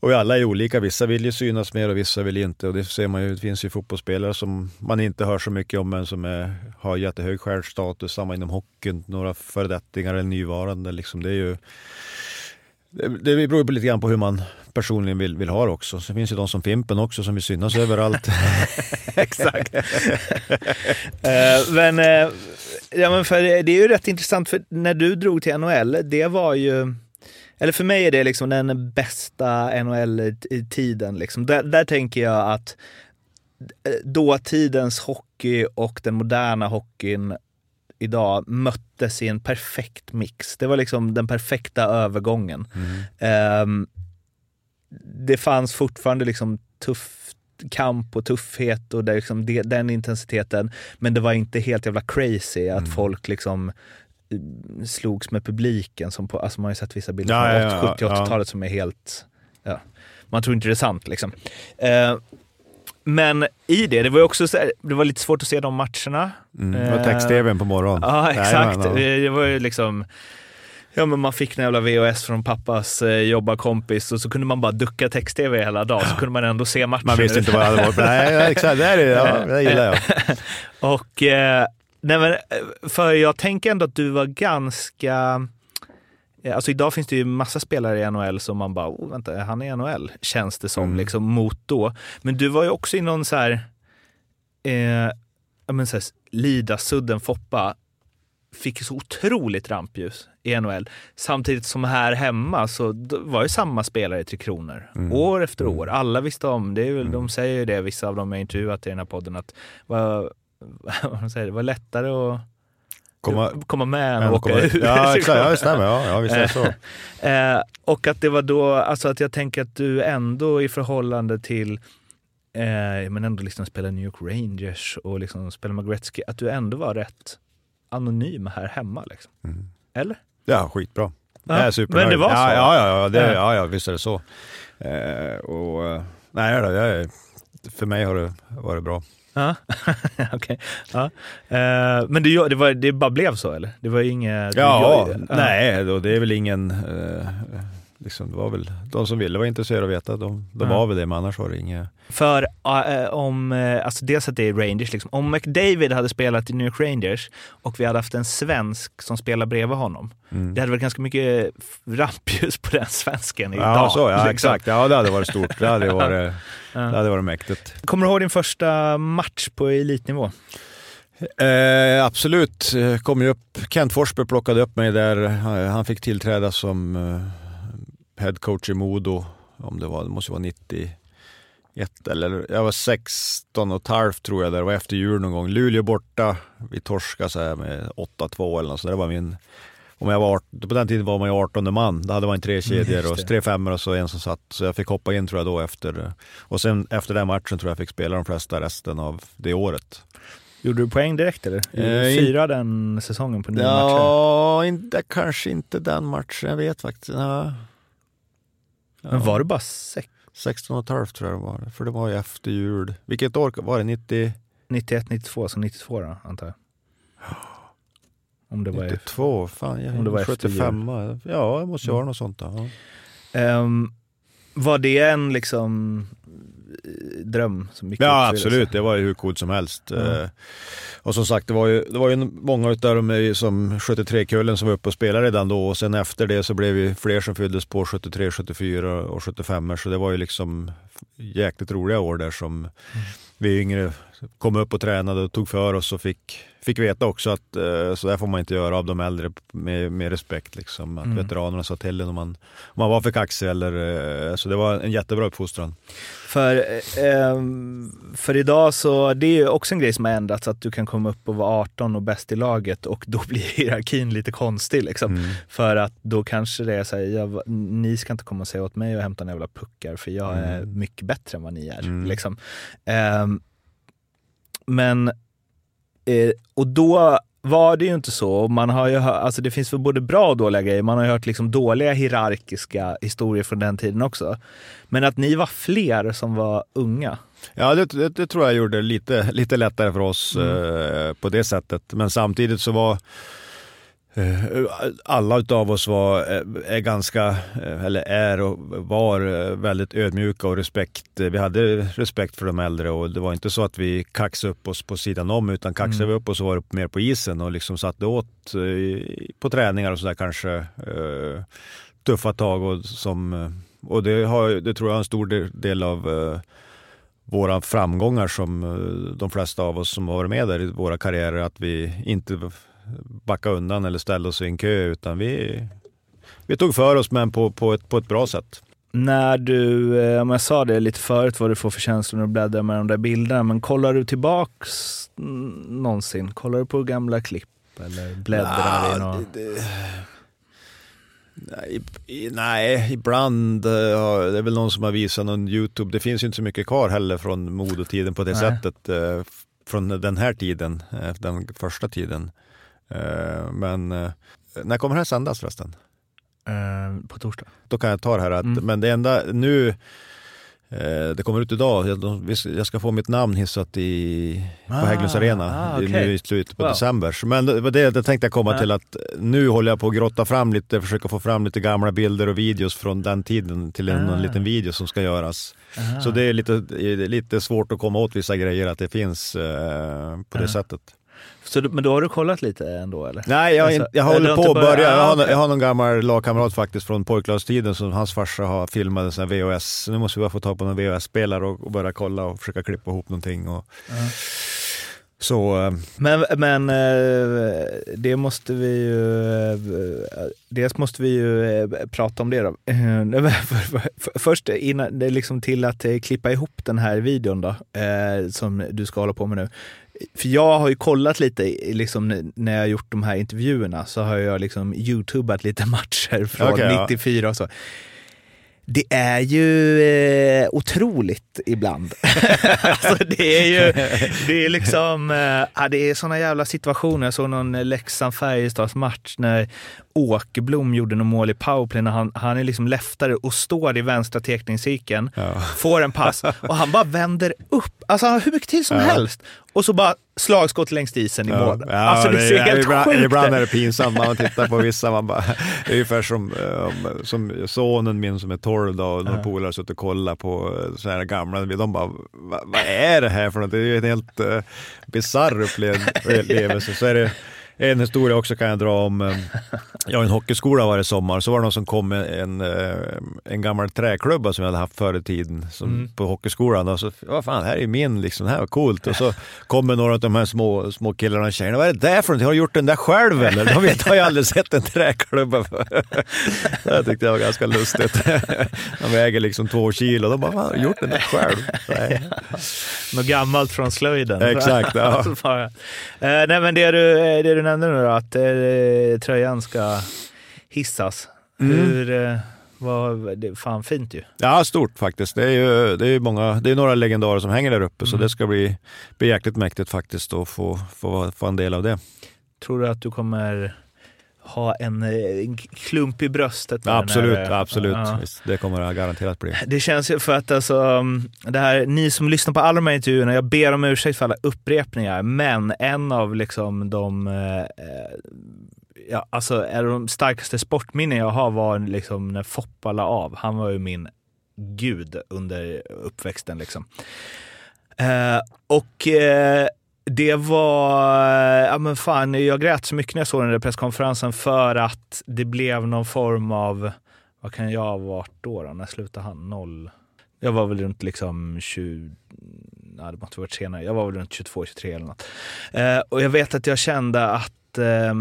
och alla är olika. Vissa vill ju synas mer och vissa vill inte. Och det ser man ju, det finns ju fotbollsspelare som man inte hör så mycket om, men som är, har jättehög stjärnstatus. Samma inom hockeyn, några föredettingar eller nyvarande. Liksom. Det är ju det, det beror på lite grann på hur man personligen vill, vill ha också. Sen finns ju de som Fimpen också som vill synas överallt. <laughs> Exakt. Eh, men, eh, ja, men för det är ju rätt intressant, för när du drog till NHL, det var ju... Eller för mig är det liksom den bästa NHL-tiden. Liksom. Där, där tänker jag att eh, dåtidens hockey och den moderna hockeyn idag möttes i en perfekt mix. Det var liksom den perfekta övergången. Mm. Ehm, det fanns fortfarande liksom tuff kamp och tuffhet och det, liksom det, den intensiteten. Men det var inte helt jävla crazy att Mm. folk liksom eh, slogs med publiken. Som på, alltså man har ju sett vissa bilder Ja, från ja, ja, 70 80-talet som är helt... Ja, man tror inte det är sant liksom. Eh, men i det, det var också så här, det var lite svårt att se de matcherna. Mm. Det var Eh, text-tvn på morgonen. Ja, exakt. Ja. Det var ju liksom... Ja, men man fick en jävla VHS från pappas eh, jobbarkompis och så kunde man bara ducka text-tv hela dagen så kunde man ändå se matchen. Man visste inte vad det hade varit. Nej, exakt. Det, är det, ja, det gillar jag. <laughs> Och, eh, nej men, eh, för jag tänker ändå att du var ganska... eh, Alltså idag finns det ju massa spelare i NHL som man bara, oh, vänta, han är i NHL, känns det som, Mm. liksom mot då. Men du var ju också i någon så här, eh, ja men så här, Lida, Sudden, Foppa, fick så otroligt rampljus i NHL. Samtidigt som här hemma så var ju samma spelare i Tre Kronor. Mm. År efter Mm. år. Alla visste om, det är väl, Mm. de säger ju det, vissa av dem jag intervjuat i den här podden, att vad, <laughs> vad säger, det var lättare att Komma, komma med än att åka komma- ut. Ja, <laughs> exakt. Ja, det stämmer. Ja, ja, visst är det så. <laughs> Eh, och att det var då, alltså att jag tänker att du ändå i förhållande till eh, men ändå liksom spela New York Rangers och liksom spela med Gretzky, att du ändå var rätt anonym här hemma. Liksom. Mm. Eller? Ja, skitbra. Ja, jag är supernöjd. men det var så? Ja, ja, ja, ja, det, Ja. ja, visst är det så. Eh, och, eh, nej, då, jag, för mig har det varit bra. Ja, <laughs> okej. Ja. Eh, men det, det, var, det bara blev så eller? Det var inget... Ja, nej, då, det är väl ingen... Eh, liksom, det var väl de som ville vara intresserade av att veta, de, de Ja. var väl det, men annars var det inget... För eh, om, eh, alltså dels att det är Rangers, liksom. om McDavid hade spelat i New York Rangers och vi hade haft en svensk som spelar bredvid honom, Mm. det hade varit ganska mycket rampljus på den svensken idag. Ja, så, ja liksom. exakt. Ja, det hade varit stort. Det hade <laughs> varit, Ja. det hade varit mäktigt. Kommer du ihåg din första match på elitnivå? Eh, absolut, Eh, kom ju upp. Kent Forsberg plockade upp mig där. Eh, Han fick tillträda som eh, head coach i Modo. Om det var, det måste vara 91 eller jag var 16 och ett halvt tror jag. Det var efter jul någon gång. Luleå borta. Vi torskade så här med 8-2 eller något så Det var min om jag var, på den tiden var man ju 18 man. Då hade man tre kedjor Just och tre femmor och så en som satt. Så jag fick hoppa in tror jag då efter. Och sen efter den matchen tror jag fick spela de flesta resten av det året. Gjorde du poäng direkt eller? Eh, Fyra den säsongen på nio matcher? Ja, kanske inte den matchen. Jag vet faktiskt. Ja. Men var det bara sex? 16 och ett halvt tror jag det var. För det var ju efter jul. Vilket år var det? 90? 91, 92, så 92 då antar jag. <gasps> Om det var 92? Fan, jag Om det var efter 75 Ja, det måste ju vara något sånt. då. Ja. Ehm, var det en liksom dröm som Ja absolut, det var ju hur coolt som helst. Mm. Och som sagt, det var ju, det var ju många av dem ju som 73-kullen som var uppe och spelade redan då. Och sen efter det så blev vi fler som fylldes på 73, 74 och 75 så det var ju liksom jäkligt roliga år där som vi yngre kom upp och tränade och tog för oss och fick, fick veta också att eh, så där får man inte göra av de äldre med, med respekt. Liksom. Att Mm. veteranerna sa till en om man, om man var för kaxig eller eh, så det var en jättebra uppfostran. För, eh, ehm, för idag så, det är ju också en grej som har ändrats, att du kan komma upp och vara 18 och bäst i laget och då <laughs> blir hierarkin lite konstig liksom. Mm. För att då kanske det är så här, jag, ni ska inte komma och säga åt mig att hämta några jävla puckar för jag är Mm. mycket bättre än vad ni är. Mm. Liksom. Men, eh, och då var det ju inte så. Man har ju hört, alltså det finns för både bra och dåliga grejer. Man har ju hört liksom dåliga hierarkiska historier från den tiden också. Men att ni var fler som var unga. Ja, det, det, det tror jag gjorde det lite, lite lättare för oss eh, på det sättet. Men samtidigt så var alla utav oss var, eh, är ganska, eh, eller är och var eh, väldigt ödmjuka och respekt. Vi hade respekt för de äldre och det var inte så att vi kaxade upp oss på sidan om utan kaxade vi upp oss så var det mer på isen och liksom satte åt eh, på träningar och sådär kanske eh, tuffa tag och som eh, och det, har, det tror jag är en stor del- av eh, våra framgångar som eh, de flesta av oss som har varit med där i våra karriärer, att vi inte backade undan eller ställde oss i en kö, utan vi, vi tog för oss, men på, på, ett, på ett bra sätt. När du, eh, om jag sa det lite förut, vad du får för känslor när du bläddrar med de där bilderna, men kollar du tillbaks någonsin? Kollar du på gamla klipp eller bläddrar i något? det, det, nej, nej, ibland. eh, Det är väl någon som har visat någon YouTube. Det finns ju inte så mycket kvar heller från modotiden på det Nej. sättet. eh, Från den här tiden, den första tiden. Eh, Men eh, när kommer det här sändas förresten? Eh, på torsdag? Då kan jag ta det här att, Mm. men det enda nu, det kommer ut idag, jag, ska- få mitt namn hissat i, på Ah, Hägglunds Arena ah, i- okej. nu i slutet på Wow. december. Men det det, tänkte jag komma Ja. till att nu håller jag på att grotta fram lite, försöka få fram lite gamla bilder och videos från den tiden till en, Ah. en liten video som ska göras. Aha. Så det är lite, lite svårt att komma åt vissa grejer, att det finns eh, på det Ah. sättet. Så, men då har du kollat lite ändå eller? Nej, jag, Alltså, jag håller på att börja. Jag Ah, har, okej. jag har någon gammal lagkamrat faktiskt från pojklagstiden som hans farsa har filmat en VHS. Nu måste vi bara få tag på någon VHS-spelare och, och börja kolla och försöka klippa ihop någonting. Och, Ja. så eh, Men, men eh, det måste vi ju... eh, Dels måste vi ju prata om det då. <laughs> Först innan, det är liksom till att klippa ihop den här videon då, som du ska hålla på med nu. För jag har ju kollat lite, liksom, när jag har gjort de här intervjuerna, så har jag liksom youtubat lite <laughs> matcher från ja. 94 och så. Det är ju eh, otroligt ibland. <laughs> alltså det är ju, det är liksom, eh, det är såna jävla situationer. Jag såg någon Leksand-Färjestads match när Åkerblom gjorde någon mål i powerplay när han, han är liksom leftare och står i vänstra teckningscirkeln, ja. får en pass och han bara vänder upp. Alltså han har hur mycket tid som Ja. helst. Och så bara slagskott längs isen i mål. Ja, alltså det, ser är- helt ibland, sjukt Ibland är det pinsamt när man tittar på vissa. Man bara, det är ungefär som, eh, som sonen min som är 12 då, och några Ja. polare suttit och kollat på eh, så här gamla. De bara, "Va- vad är det här för något? Det är ju en helt uh, bisarr upplevelse. Så är det en historia också kan jag dra om, eh, jag har en hockeyskola varje sommar, så var det någon som kom med en, eh, en gammal träklubba som jag hade haft förr i tiden som, Mm. på hockeyskolan. Och så, vad fan, här är min liksom, det här var coolt. Och så kommer några av de här små, små killarna och tjejerna, vad är det där för något? Har du gjort den där själv eller? De vet, har ju aldrig sett en träklubba förr. <laughs> Det tyckte jag var ganska lustigt. <laughs> De väger liksom två kilo, de bara, "Fan, har du gjort den där själv? Nej. <laughs> Något gammalt från slöjden. Exakt, ja. Alltså eh, nej men det du, det du nämnde nu då att eh, tröjan ska hissas. Mm. Hur... Eh, var det fan fint ju. Ja, stort faktiskt. Det är ju det är många, det är några legendarer som hänger där uppe, mm. så det ska bli, bli jäkligt mäktigt faktiskt att få, få, få en del av det. Tror du att du kommer ha en, en klump i bröstet? Absolut, när, absolut. Ja. det kommer det garanterat bli. Det känns ju för att alltså, det här, ni som lyssnar på alla de här intervjuerna, jag ber om ursäkt för alla upprepningar, men en av liksom de eh, ja, alltså, är de starkaste sportminnen jag har var liksom när Foppa la av. Han var ju min gud under uppväxten. Liksom. Eh, och eh, det var, ja men fan, jag grät så mycket när jag såg den där presskonferensen för att det blev någon form av, vad kan jag ha varit då? då? När slutade han? Noll? Jag var väl runt liksom 20, nej det måste varit senare, jag var väl runt 22, 23 eller något. Eh, och jag vet att jag kände att eh,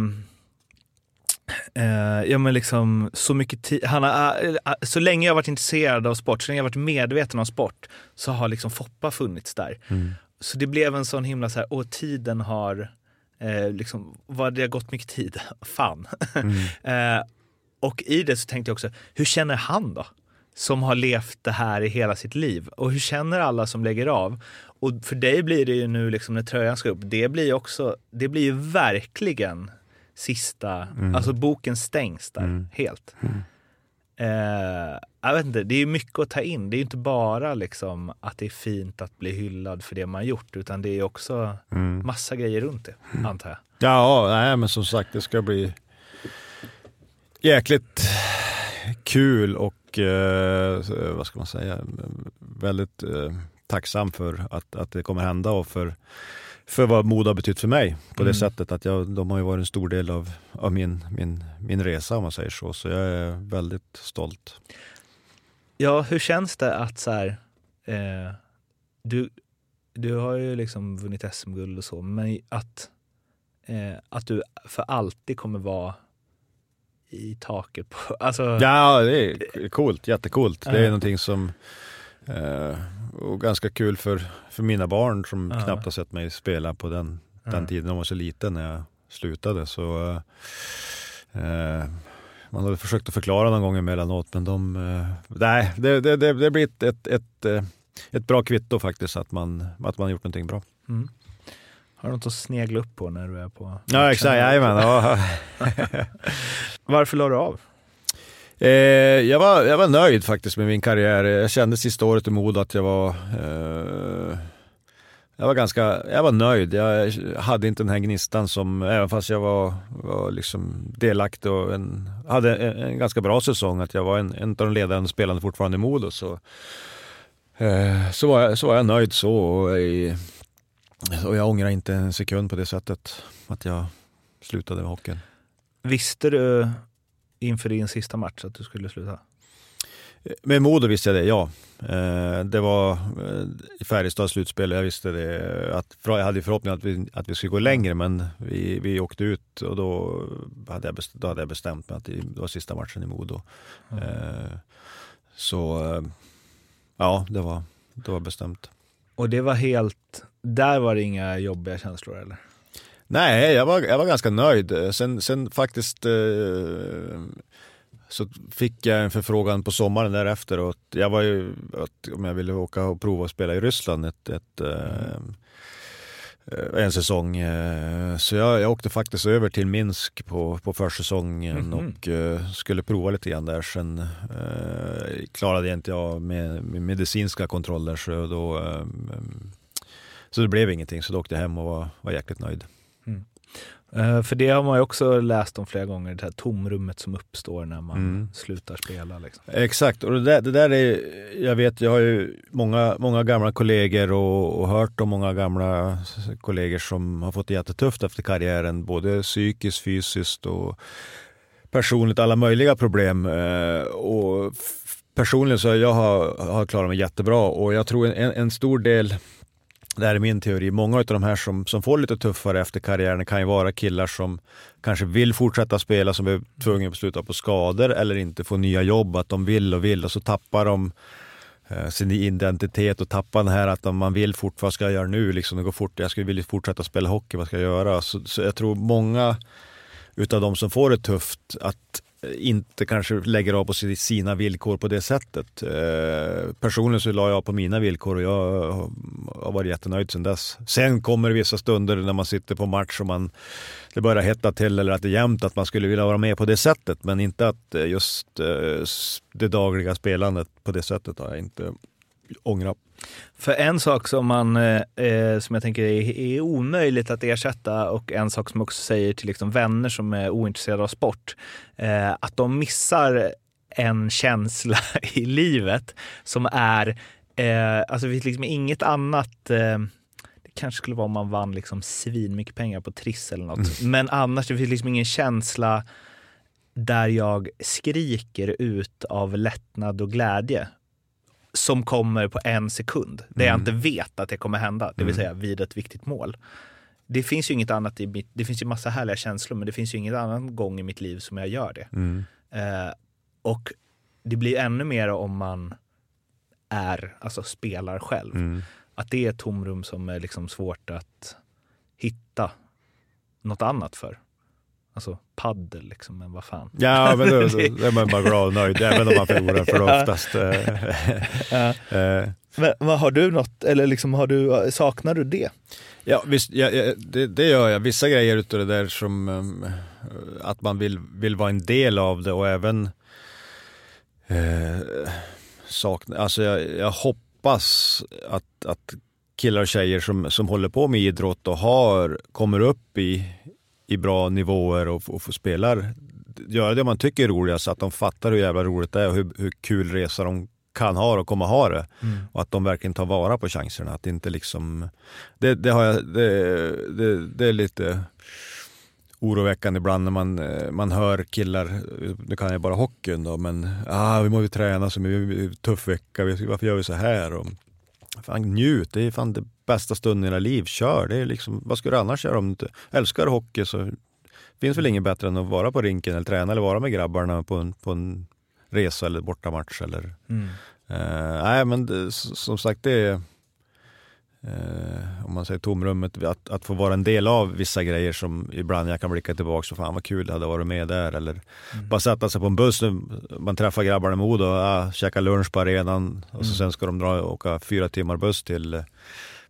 eh, ja men liksom så mycket tid, han har, eh, eh, så länge jag varit intresserad av sport, så länge jag varit medveten om sport, så har liksom Foppa funnits där. Mm. Så det blev en sån himla så här, och tiden har, uh, liksom, vad det har gått mycket tid, <laughs> fan. Mm. <laughs> och i det så tänkte jag också, hur känner han då? Som har levt det här i hela sitt liv. Och hur känner alla som lägger av? Och för dig blir det ju nu liksom när tröjan ska upp, det blir också, det blir ju verkligen sista, mm. alltså boken stängs där mm. helt. Eh, jag vet inte, det är mycket att ta in. Det är inte bara liksom att det är fint att bli hyllad för det man gjort, utan det är också mm. massa grejer runt det, mm. antar jag. Ja, nej, men som sagt, det ska bli jäkligt kul och eh, vad ska man säga, väldigt eh, tacksam för att, att det kommer hända och för för vad Modo har betytt för mig på det mm. sättet att jag, de har ju varit en stor del av, av min, min, min resa om man säger så. Så jag är väldigt stolt. Ja, hur känns det att så här, eh, du, du har ju liksom vunnit SM-guld och så, men att, eh, att du för alltid kommer vara i taket på... Alltså... Ja, det är coolt, jättecoolt. Det är någonting som Eh, och ganska kul för, för mina barn som ja. knappt har sett mig spela på den, ja. den tiden. De var så liten när jag slutade. Så, eh, man har försökt att förklara någon gång emellanåt men de... Eh, nej, det, det, det, det blir ett, ett, ett, eh, ett, bra kvitto faktiskt att man, att man gjort någonting bra. Mm. Har du något att snegla upp på när du är på... Ja exakt, jajamän. Ja. <laughs> <laughs> Varför la du av? Eh, jag, var, jag var nöjd faktiskt med min karriär. Jag kände sista året i Modo att jag var eh, jag var ganska, jag var nöjd. Jag hade inte den här gnistan som, även fast jag var, var liksom delaktig och en, hade en, en, ganska bra säsong, att jag var en, en av de ledande spelarna fortfarande i Modo, så, eh, så, var jag, så var jag nöjd så. Och, och jag ångrar inte en sekund på det sättet, att jag slutade med hockeyn. Visste du inför din sista match att du skulle sluta? Med Modo visste jag det, ja. Eh, det var eh, i Färjestads slutspel, jag visste det. Att, jag hade förhoppningen att vi, att vi skulle gå längre, men vi, vi åkte ut och då hade, jag bestämt, då hade jag bestämt mig att det var sista matchen i Modo. Mm. Så ja, det var, det var bestämt. Och det var helt, där var det inga jobbiga känslor eller? Nej, jag var, jag var ganska nöjd. Sen, sen faktiskt eh, så fick jag en förfrågan på sommaren därefter och jag var ju, att, om jag ville åka och prova att spela i Ryssland ett, ett eh, en säsong. Eh, så jag, jag åkte faktiskt över till Minsk på, på försäsongen mm -hmm. och uh, skulle prova lite grann där. Sen uh, klarade jag inte av med, med medicinska kontroller så då så det blev ingenting. Så då åkte jag hem och var, var jäkligt nöjd. Uh, för det har man ju också läst om flera gånger, det här tomrummet som uppstår när man mm. slutar spela. Liksom. Exakt, och det där, det där, är, jag vet, jag har ju många, många gamla kollegor och, och hört om många gamla kollegor som har fått det jättetufft efter karriären, både psykiskt, fysiskt och personligt, alla möjliga problem. Uh, och personligen så jag har jag klarat mig jättebra och jag tror en, en stor del det här är min teori. Många av de här som, som får lite tuffare efter karriären kan ju vara killar som kanske vill fortsätta spela, som är tvungna att sluta på skador eller inte få nya jobb, att de vill och vill och så tappar de eh, sin identitet och tappa den här att om man vill fort, vad ska jag göra nu? Liksom, det går fort, jag skulle vilja fortsätta spela hockey, vad ska jag göra? Så, så jag tror många utav de som får det tufft, att inte kanske lägger av på sina villkor på det sättet. Eh, personligen så la jag på mina villkor och jag har varit jättenöjd sedan dess. Sen kommer det vissa stunder när man sitter på match och man, det börjar hetta till eller att det är jämnt att man skulle vilja vara med på det sättet. Men inte att eh, just eh, det dagliga spelandet på det sättet har jag inte ångrat. För en sak som, man, eh, eh, som jag tänker är, är omöjligt att ersätta och en sak som också säger till liksom vänner som är ointresserade av sport, eh, att de missar en känsla <laughs> i livet som är, eh, alltså det finns liksom inget annat eh, det kanske skulle vara om man vann liksom svinmycket pengar på Triss eller något. Mm. Men annars, det finns liksom ingen känsla där jag skriker ut av lättnad och glädje som kommer på en sekund. Där jag mm. inte vet att det kommer hända, det vill mm. säga vid ett viktigt mål. Det finns ju inget annat i mitt, det finns ju massa härliga känslor men det finns ju ingen annan gång i mitt liv som jag gör det. Mm. Eh, och det blir ännu mer om man är, alltså spelar själv. Mm. Att det är ett tomrum som är liksom svårt att hitta något annat för. Alltså paddel liksom, men vad fan. Ja, men då, då, <laughs> då är man bara glad och nöjd, även om man förlorar för <laughs> oftast. Eh, <laughs> ja. Eh. men, men, har du något, eller liksom har du, saknar du det? Ja, visst, ja, ja, det, det, gör jag. Vissa grejer utav det där som um, att man vill, vill vara en del av det och även eh, sakna, alltså jag, jag hoppas att, att killar och tjejer som, som håller på med idrott och har, kommer upp i, i bra nivåer och, och får spelar, göra det man tycker är roligast, att de fattar hur jävla roligt det är och hur, hur kul resa de kan ha och kommer ha det. Mm. Och att de verkligen tar vara på chanserna. Att inte liksom, det, det, har jag, det, det, det är lite oroväckande ibland när man, man hör killar, nu kan jag bara hockeyn då, men ah, vi måste träna så mycket, tuff vecka, varför gör vi så här? Och, fan, njut, det är fan det bästa stunden i hela liv. Kör! Det är liksom, vad ska du annars göra om du inte älskar hockey? så finns väl inget bättre än att vara på rinken eller träna eller vara med grabbarna på en, på en resa eller bortamatch. Eller, mm. uh, nej, men det, som sagt, det är eh, om man säger tomrummet, att, att få vara en del av vissa grejer som ibland jag kan blicka tillbaka och fan vad kul det hade varit med där. Eller mm. bara sätta sig på en buss, man träffar grabbarna i Modo, ah, käka lunch på arenan och så mm. sen ska de dra och åka fyra timmar buss till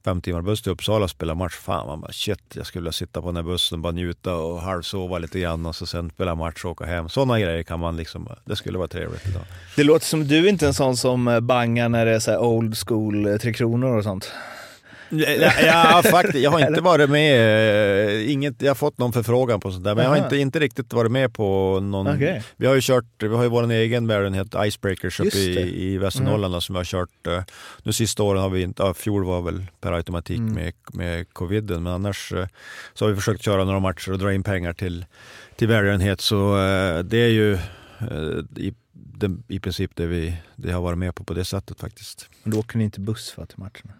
fem timmar buss till Uppsala och spela match. Fan, man bara shit, jag skulle vilja sitta på den här bussen, bara njuta och halvsova lite grann och så sen spela match och åka hem. Sådana grejer kan man liksom, det skulle vara trevligt idag. Det låter som du är inte en sån som eh, bangar när det är så old school eh, Tre Kronor och sånt. Ja, faktiskt. Jag har <laughs> inte varit med, eh, inget, jag har fått någon förfrågan på sånt där, men Aha. jag har inte, inte riktigt varit med på någon. Okay. Vi har ju kört, vi har ju vår egen välgörenhet Icebreakers uppe i, i Västernorrland mm. som vi har kört. Eh, nu sista åren har vi inte, ja, fjol var väl per automatik mm. med, med coviden, men annars eh, så har vi försökt köra några matcher och dra in pengar till, till välgörenhet. Så det är ju i, i princip det vi det har varit med på på det sättet faktiskt. Men då åker ni inte buss för till matcherna?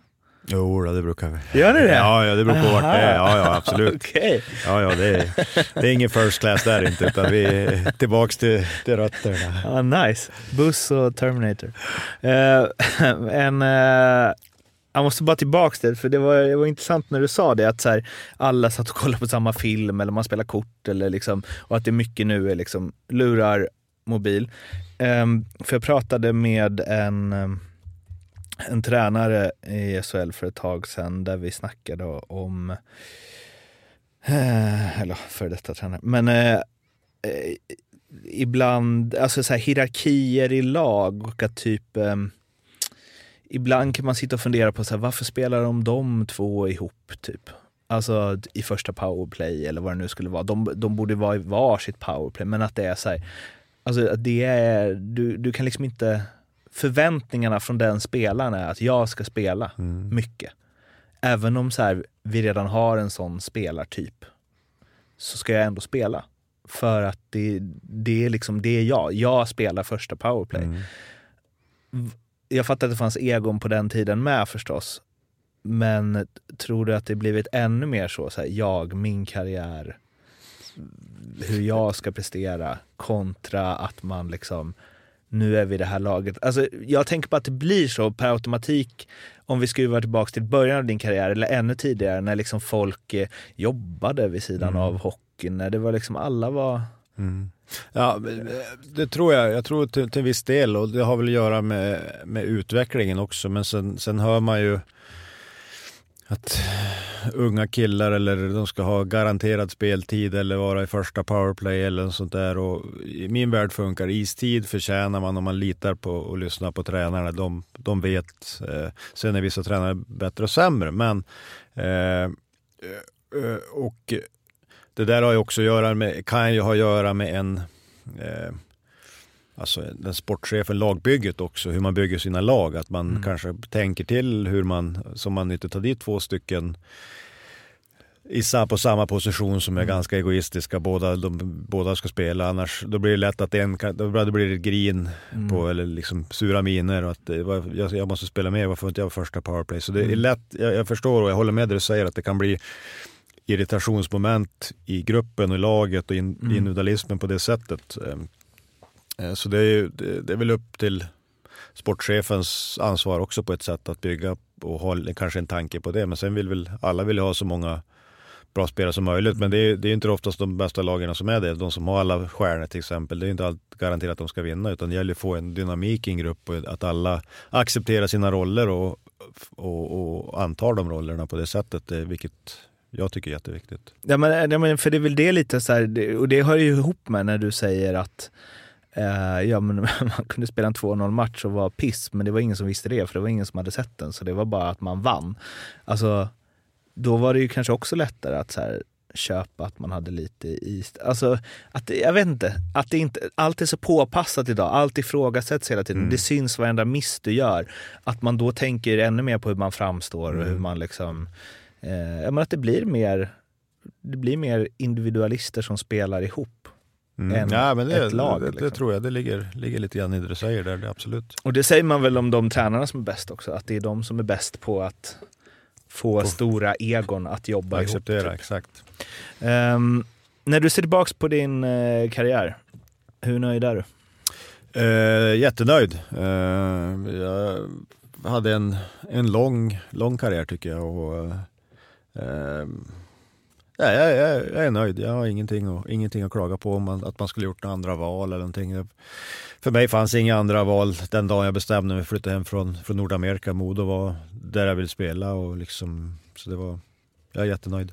Jo, det brukar vi. Gör ni det? Ja, ja det beror på vart det är. Ja, ja absolut. <laughs> okay. Ja, ja, det, är, det är ingen first class där inte, utan vi är tillbaks till, till rötterna. Ah, nice. Buss och Terminator. Uh, <laughs> en, uh, jag måste bara tillbaks till det, för det var, det var intressant när du sa det, att så här, alla satt och kollade på samma film eller man spelar kort eller liksom, och att det mycket nu är liksom lurar, mobil. Um, för jag pratade med en um, en tränare i SHL för ett tag sedan där vi snackade om, eh, eller för detta tränare, men eh, eh, ibland, alltså så här, hierarkier i lag och att typ eh, Ibland kan man sitta och fundera på så här, varför spelar de de två ihop? typ? Alltså i första powerplay eller vad det nu skulle vara. De, de borde vara i varsitt powerplay, men att det är så här, alltså att det är, du, du kan liksom inte förväntningarna från den spelaren är att jag ska spela mm. mycket. Även om så här, vi redan har en sån spelartyp så ska jag ändå spela. För att det, det, är liksom, det är jag. Jag spelar första powerplay. Mm. Jag fattar att det fanns egon på den tiden med förstås. Men tror du att det blivit ännu mer så, så här, jag, min karriär, hur jag ska prestera kontra att man liksom nu är vi det här laget. Alltså, jag tänker på att det blir så per automatik om vi skruvar tillbaka till början av din karriär eller ännu tidigare när liksom folk eh, jobbade vid sidan mm. av hockeyn. När det var liksom alla var... Mm. Ja, det tror jag. Jag tror till, till viss del och det har väl att göra med, med utvecklingen också. Men sen, sen hör man ju att unga killar eller de ska ha garanterad speltid eller vara i första powerplay eller något sånt där. Och I min värld funkar istid förtjänar man om man litar på och lyssnar på tränarna. De, de vet. Eh, sen är vissa tränare bättre och sämre. Men, eh, eh och det där har ju också att göra med, kan ju ha att göra med en eh, alltså den sportchefen, lagbygget också, hur man bygger sina lag. Att man mm. kanske tänker till hur man, så man inte tar dit två stycken i, på samma position som är mm. ganska egoistiska. Båda, de, båda ska spela, annars då blir det lätt att en då blir det grin mm. på, eller liksom sura miner. Och att jag, jag måste spela mer, varför inte jag första powerplay? Så det är mm. lätt, jag, jag, förstår och jag håller med det du säger, att det kan bli irritationsmoment i gruppen och i laget och in, mm. individualismen på det sättet. Eh, så det är, det är väl upp till sportchefens ansvar också på ett sätt att bygga och ha kanske en tanke på det. Men sen vill väl alla vill ha så många bra spelare som möjligt. Men det är, det är inte oftast de bästa lagen som är det. De som har alla stjärnor till exempel. Det är inte allt garanterat att de ska vinna utan det gäller att få en dynamik i en grupp och att alla accepterar sina roller och, och, och antar de rollerna på det sättet. Eh, vilket jag tycker är jätteviktigt. Eh, ja men, för det är väl det lite så här, och det hör ju ihop med när du säger att Eh, ja, men <laughs> man kunde spela en 2-0 match och vara piss, men det var ingen som visste det, för det var ingen som hade sett den, så det var bara att man vann. Alltså, då var det ju kanske också lättare att så här, köpa att man hade lite is. Alltså, att, jag vet inte, att det inte, allt är så påpassat idag, allt ifrågasätts hela tiden. Mm. Det syns varenda miss du gör. Att man då tänker ännu mer på hur man framstår och hur mm. man liksom, eh, att det blir mer det blir mer individualister som spelar ihop mm. än ja, men det, ett lag. Det, det, liksom. tror jag, det ligger, ligger lite grann i det du säger där, det absolut. Och det säger man väl om de tränarna som är bäst också, att det är de som är bäst på att få på, stora egon att jobba acceptera, ihop. Typ. exakt. Um, när du ser tillbaka på din uh, karriär, hur nöjd är du? Uh, jättenöjd. Uh, jag hade en, en lång, lång karriär tycker jag. Och, uh, Ja, jag, jag, jag, är nöjd. Jag har ingenting, att, ingenting att klaga på om man, att man skulle gjort några andra val eller någonting. För mig fanns inga andra val den dagen jag bestämde mig för att flytta hem från, från Nordamerika. Modo var där jag ville spela och liksom, så det var, jag är jättenöjd.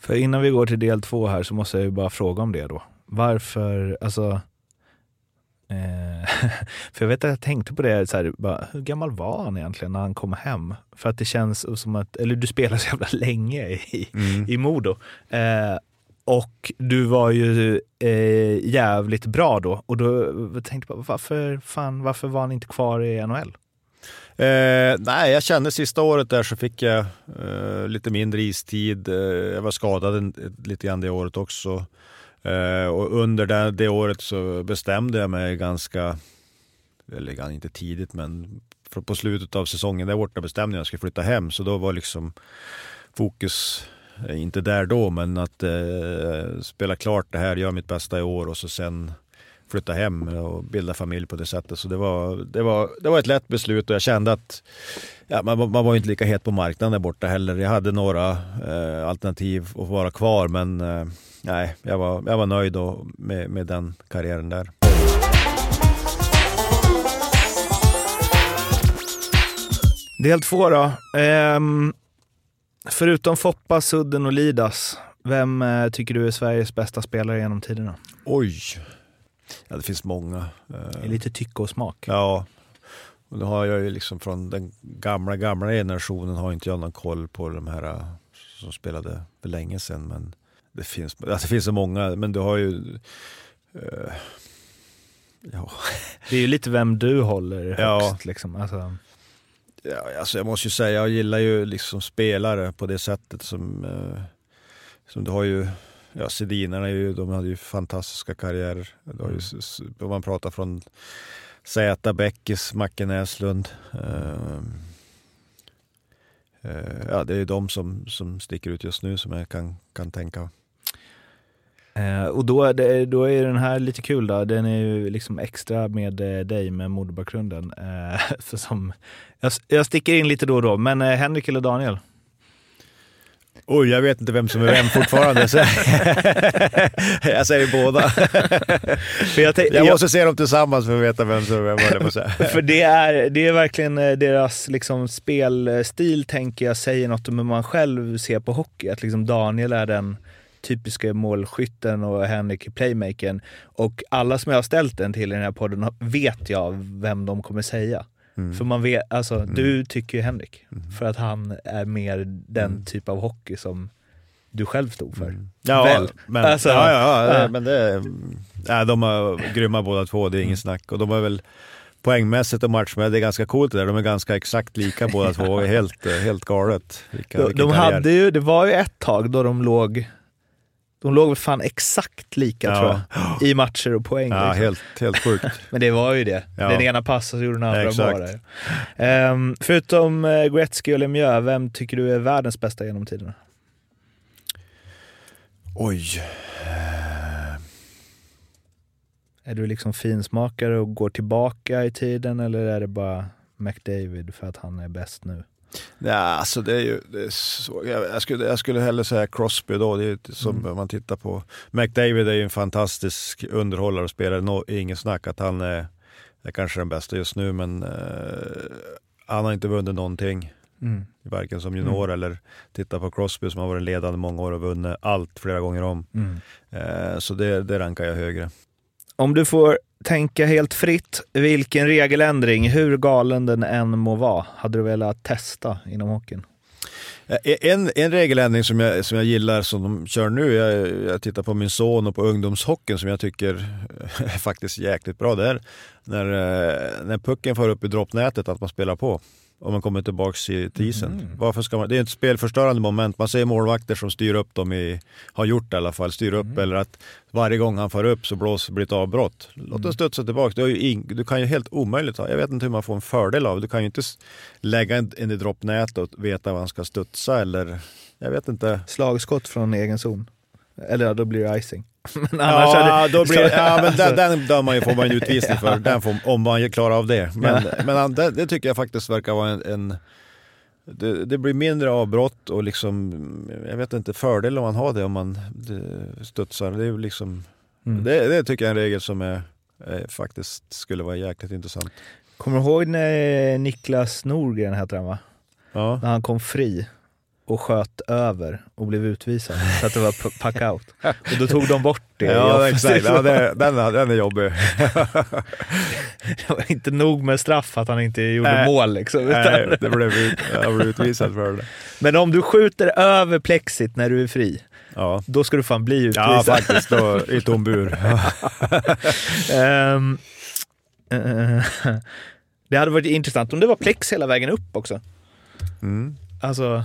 För innan vi går till del två här så måste jag ju bara fråga om det då. Varför, alltså <laughs> för jag vet att jag tänkte på det, så här, bara, hur gammal var han egentligen när han kom hem? För att det känns som att, eller du spelade så jävla länge i, mm. i Modo. Eh, och du var ju eh, jävligt bra då. Och då tänkte jag, varför, fan, varför var han inte kvar i NHL? Eh, nej, jag kände sista året där så fick jag eh, lite mindre istid. Eh, jag var skadad lite grann det året också. Eh, och under det, det, året så bestämde jag mig ganska, eller inte tidigt men på slutet av säsongen där borta bestämde jag att jag skulle flytta hem. Så då var liksom fokus, eh, inte där då, men att eh, spela klart det här, göra mitt bästa i år och så sen flytta hem och bilda familj på det sättet. Så det var, det var, det var ett lätt beslut och jag kände att ja, man, man var inte lika het på marknaden där borta heller. Jag hade några eh, alternativ att vara kvar men eh, nej, jag var, jag var nöjd då med, med den karriären där. Del två då. Ehm, förutom Foppa, Sudden och Lidas, vem eh, tycker du är Sveriges bästa spelare genom tiderna? Oj, ja, det finns många. Det är lite tycke och smak. Ja, och då har jag ju liksom från den gamla, gamla generationen har inte jag någon koll på de här eh, som spelade för länge sedan. Men det finns, alltså det finns så många, men du har ju... Uh, ja. <laughs> Det är ju lite vem du håller högst. Ja. Liksom. Alltså. Ja, alltså jag måste ju säga, jag gillar ju liksom spelare på det sättet som, uh, som du har ju ja, Sedinarna de hade ju fantastiska karriärer. Mm. Om man pratar från Zäta, Bäckis, Macke Näslund. Uh, uh, ja, det är de som, som sticker ut just nu som jag kan, kan tänka. Eh, och då, är det, då är den här lite kul då, den är ju liksom extra med eh, dig med moderbakgrunden. <laughs> För som, jag, jag sticker in lite då och då, men Henrik eller Daniel? Oj, jag vet inte vem som är vem fortfarande. Så <laughs> jag säger båda. för jag, jag måste se dem tillsammans för att veta vem som är vem. <laughs> för det är, det är verkligen eh, deras liksom, spelstil, tänker jag, säger något om hur man själv ser på hockey. Att liksom Daniel är den typiska målskytten och Henrik playmakern. Och alla som jag har ställt den till i den här podden vet jag vem de kommer säga. Mm. För man vet, alltså mm. du tycker ju Henrik, mm. för att han är mer den mm. typ av hockey som du själv stod för. Mm. Ja, Väl? Men, alltså, ja, ja, ja, men det, ja, de är grymma båda två, det är ingen snack. Och de är väl poängmässigt och matchmässigt, det är ganska coolt det där. De är ganska exakt lika båda två, helt, helt galet. Vilka, de, de hade ju, det var ju ett tag då de låg de låg väl fan exakt lika ja. tror jag, i matcher och poäng. Ja, liksom. helt, helt sjukt. <laughs> Men det var ju det. Ja. Den ena passade så gjorde den andra ja, bara. Um, förutom uh, Gretzky och Lemieux, vem tycker du är världens bästa genom tiderna? Oj. Är du liksom finsmakare och går tillbaka i tiden eller är det bara McDavid för att han är bäst nu? Ja, alltså det är ju, det är så, jag, skulle, jag skulle hellre säga Crosby då, det är som mm. man tittar på. McDavid är ju en fantastisk underhållare och spelare, no, ingen snack att han är, är kanske den bästa just nu, men eh, han har inte vunnit någonting. Mm. Varken som junior mm. eller titta på Crosby som har varit ledande många år och vunnit allt flera gånger om. Mm. Eh, så det, det rankar jag högre. Om du får tänka helt fritt, vilken regeländring, hur galen den än må vara, hade du velat testa inom hockeyn? Eh, en, en regeländring som jag, som jag gillar som de kör nu, jag, jag tittar på min son och på ungdomshockeyn som jag tycker är <laughs> faktiskt jäkligt bra. Det är när, eh, när pucken får upp i droppnätet att man spelar på om man kommer tillbaks till isen. Mm. Varför ska man, det är ett spelförstörande moment. Man ser målvakter som styr upp dem, i, har gjort det i alla fall, styr upp mm. eller att varje gång han får upp så blåser blir ett avbrott. Låt den mm. studsa tillbaka. Du, ing, du kan ju helt omöjligt, jag vet inte hur man får en fördel av det. Du kan ju inte lägga en i droppnät och veta var han ska studsa eller jag vet inte. Slagskott från egen zon. Eller då blir det icing. <laughs> Men annars ja, det, då blir, ja, men den, <laughs> den dör man ju, får man ju <laughs> utvisning för, den får, om man klarar av det. Men, ja. men det, det, tycker jag faktiskt verkar vara en, en det, det, blir mindre avbrott och liksom, jag vet inte, fördel om man har det om man det, studsar. Det, är liksom, mm. det, det, tycker jag är en regel som är, är, faktiskt skulle vara jäkligt intressant. Kommer du ihåg när Niklas Norgren hette han va? Ja. När han kom fri och sköt över och blev utvisad så att det var puck-out. <laughs> Och då tog de bort det. Ja, exakt. Ja, det, den, den är jobbig. <laughs> det var inte nog med straff att han inte gjorde Nej. mål liksom. Nej, det blev, jag blev utvisad för det. Men om du skjuter över plexit när du är fri, ja. då ska du fan bli utvisad. Ja, faktiskt. Då, I tom bur. um, <laughs> uh, det hade varit intressant om det var plex hela vägen upp också. Mm. Alltså,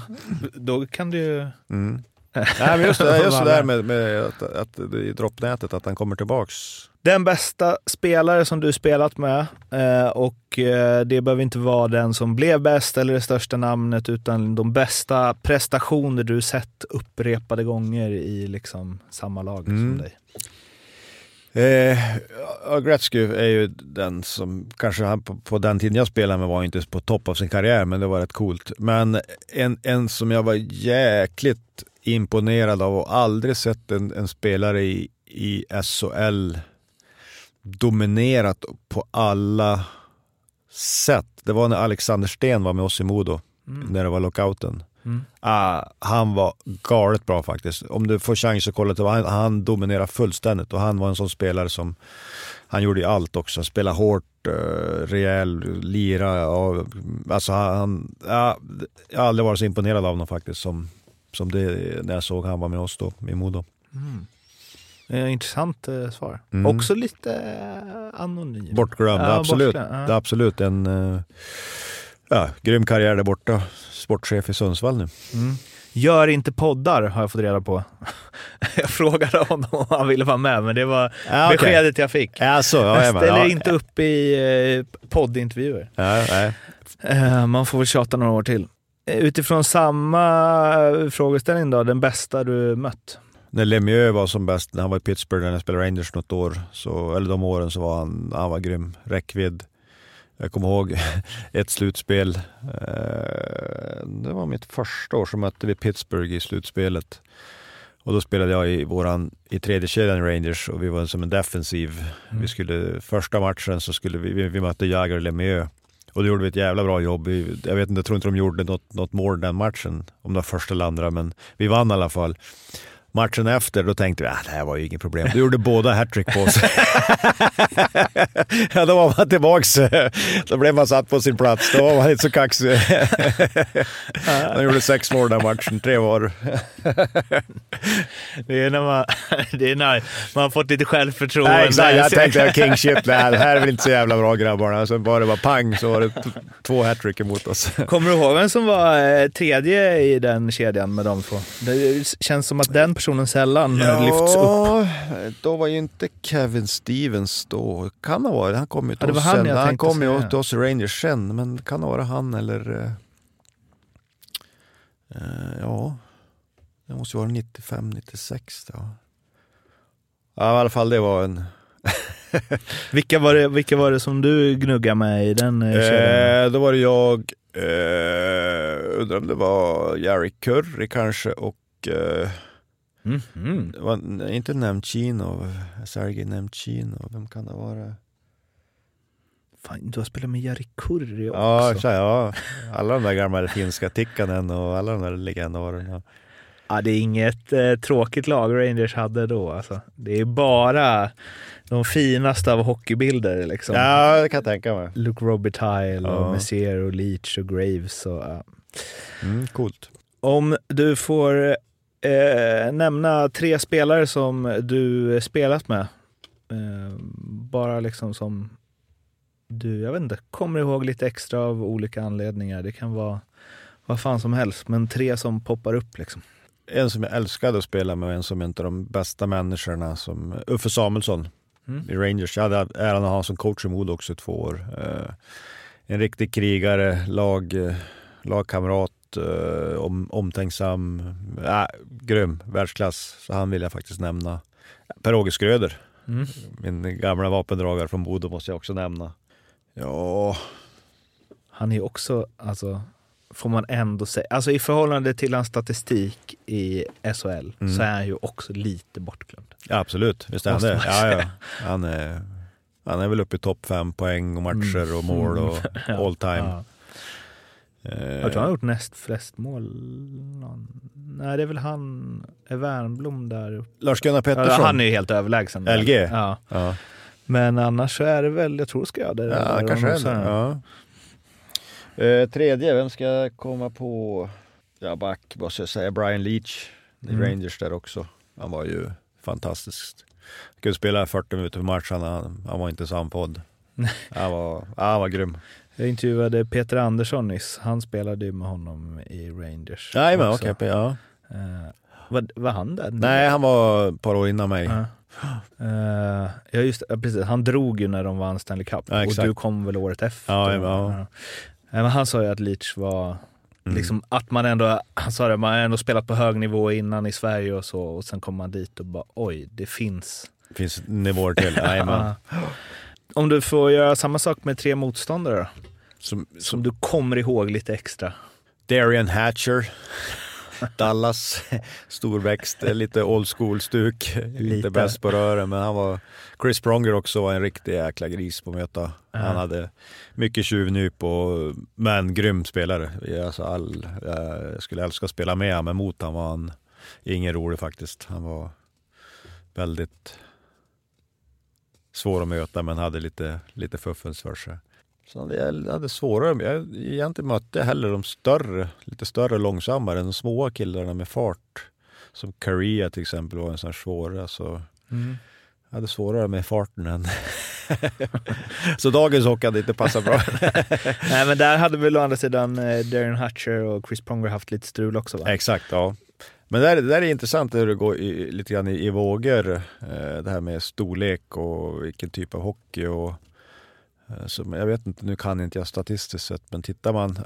då kan du ju... Mm. <laughs> Nej, men just det, just det där med, med att, att, i droppnätet, att han kommer tillbaks. Den bästa spelare som du spelat med eh, och eh, det behöver inte vara den som blev bäst eller det största namnet utan de bästa prestationer du sett upprepade gånger i liksom samma lag mm. som dig. Eh, Gretzky är ju den som, kanske han på, på, den tiden jag spelade med var inte på topp av sin karriär, men det var rätt coolt. Men en, en som jag var jäkligt imponerad av och aldrig sett en, en spelare i, i SHL dominerat på alla sätt. Det var när Alexander Sten var med oss i Modo, mm. när det var lockouten. Mm. Uh, han var galet bra faktiskt. Om du får chans att kolla till han, han dominerade fullständigt och han var en sån spelare som han gjorde allt också. Spela hårt, uh, rejäl, lira. Och, alltså han, ja, jag har aldrig varit så imponerad av honom faktiskt som, som det när jag såg han var med oss då i Modo. Mm. Eh, intressant eh, svar. Mm. Också lite eh, anonym. Bortglömd, ja, absolut. Bortglömd, ja. Det är absolut en uh, ja, grym karriär där borta sportchef i Sundsvall nu. Mm. Gör inte poddar har jag fått reda på. <laughs> Jag frågade honom om han ville vara med, men det var ja, okay. beskedet jag fick. Ja, så, ja, jag ställer ja, inte upp i eh, poddintervjuer. Eh, Man får väl tjata några år till. Utifrån samma frågeställning då, den bästa du mött? när Lemieux var som bäst, när han var i Pittsburgh när han spelade Rangers något år, så, eller de åren så var han, han var grym. Räckvidd. Jag kommer ihåg <laughs> ett slutspel. Eh, det var mitt första år, så mötte vi Pittsburgh i slutspelet. Och då spelade jag i, våran, i tredje kedjan Rangers och vi var som en defensiv. Mm. Vi skulle, första matchen så skulle vi, vi, vi mötte Jagr och Lemieux. Och då gjorde vi ett jävla bra jobb. Jag vet inte, jag tror inte de gjorde något, något mål den matchen, om det var första eller andra, men vi vann i alla fall. Matchen efter, då tänkte vi att ah, det här var ju inget problem. Då gjorde båda hattrick på oss. <laughs> ja, då var man tillbaks. Då blev man satt på sin plats. Då var man inte så kaxig. <laughs> De gjorde sex mål den matchen, tre var. det är när man, det är när man har fått lite självförtroende. Nej, exakt, jag tänkte kingship, det här, det här är väl inte så jävla bra grabbarna. Sen bara det var pang så var det två hattrick emot oss. Kommer du ihåg vem som var eh, tredje i den kedjan med de två? Det känns som att den personen personen sällan ja, lyfts upp. då var ju inte Kevin Stevens då. Kan ha varit. Han kom ju till ja, oss sen. Han kom ju till oss Rangers sen, men kan ha varit han eller... Uh, ja, det måste ju vara 95, 96 då. Ja, i alla fall det var en... <laughs> vilka, var det, vilka var det som du gnuggade med i den eh? Eh, då var det jag, eh, undrar om det var Jerry Curry kanske och eh, Mm -hmm. Det var inte Nemchinov, Sergej Nemchinov, vem kan det vara? Fan, du har spelat med Jari Kurri också. Ja, så, ja, alla de där gamla finska Tikkanen och alla de där legendarerna. Ja, det är inget eh, tråkigt lag Rangers hade då. Alltså. Det är bara de finaste av hockeybilder. Liksom. Ja, det kan jag tänka mig. Luke Robitaille ja. och Messier och Leach och Graves. Och, ja. mm, coolt. Om du får eh, nämna tre spelare som du spelat med. Eh, bara liksom som du, jag vet inte, kommer ihåg lite extra av olika anledningar. Det kan vara vad fan som helst, men tre som poppar upp liksom. En som jag älskade att spela med och en som är en av de bästa människorna, som Uffe Samuelsson mm. i Rangers. Jag hade äran att ha som coach i Modo också i två år. Eh, en riktig krigare, lag, lagkamrat, uh, om, omtänksam, äh, grym, världsklass. Så han vill jag faktiskt nämna. Per-Åge Skröder, mm. min gamla vapendragare från Bodo måste jag också nämna. Ja... Han är också, alltså, får man ändå säga, alltså i förhållande till hans statistik i SHL mm. så är han ju också lite bortglömd. Ja, absolut, visst är han det. Ja, ja. Han, är, han är väl uppe i topp fem poäng och matcher mm. och mål och <laughs> all time. Ja. Eh, jag tror han har gjort näst flest mål. Nej, det är väl han, Wernbloom där Lars-Gunnar Pettersson? Ja, han är ju helt överlägsen. LG? Ja. ja. Men annars så är det väl, jag tror ska jag det. Ja, kanske det. Ja. Eh, tredje, vem ska jag komma på? Ja, back måste jag säga. Brian Leach i mm. Rangers där också. Han var ju fantastisk. Han kunde spela 40 minuter per match, han, han var inte sandpodd. han, var, han var grym. Jag intervjuade Peter Andersson nyss. Han spelade ju med honom i Rangers. Nej, men okej. Okay, ja. Uh, var, var han där? Nej, han var ett par år innan mig. Uh. Uh, ja, just precis. Han drog ju när de vann Stanley Cup ja, och du kom väl året efter? Ja, ja. Uh, men han sa ju att Leach var Mm. Liksom att man ändå, han sa det, man har ändå spelat på hög nivå innan i Sverige och så och sen kommer man dit och bara oj, det finns. Det finns nivåer till, <laughs> jajamän. Om du får göra samma sak med tre motståndare då? Som, som du kommer ihåg lite extra? Darian Hatcher. Dallas, storväxt, <laughs> lite old school-stuk. Inte bäst på rören, men han var... Chris Pronger också var en riktig jäkla gris på att möta. Uh -huh. Han hade mycket tjuvnyp och men grym spelare. Alltså all, jag skulle älska att spela med men mot honom var han ingen rolig faktiskt. Han var väldigt svår att möta men hade lite, lite fuffens för sig. Så jag hade svårare, jag egentligen mötte hellre de större, lite större långsammare än de små killarna med fart. Som Korea till exempel var en sån här svår. Alltså, mm. Jag hade svårare med farten än... <laughs> så dagens hockey hade inte passat bra. <laughs> Nej men där hade väl å andra sidan eh, Darren Hutcher och Chris Pronger haft lite strul också va? Exakt, ja. Men det, där, det där är intressant hur det går i, lite grann i, i vågor. Eh, det här med storlek och vilken typ av hockey. Och, eh, så jag vet inte, nu kan inte jag statistiskt sett, men tittar man,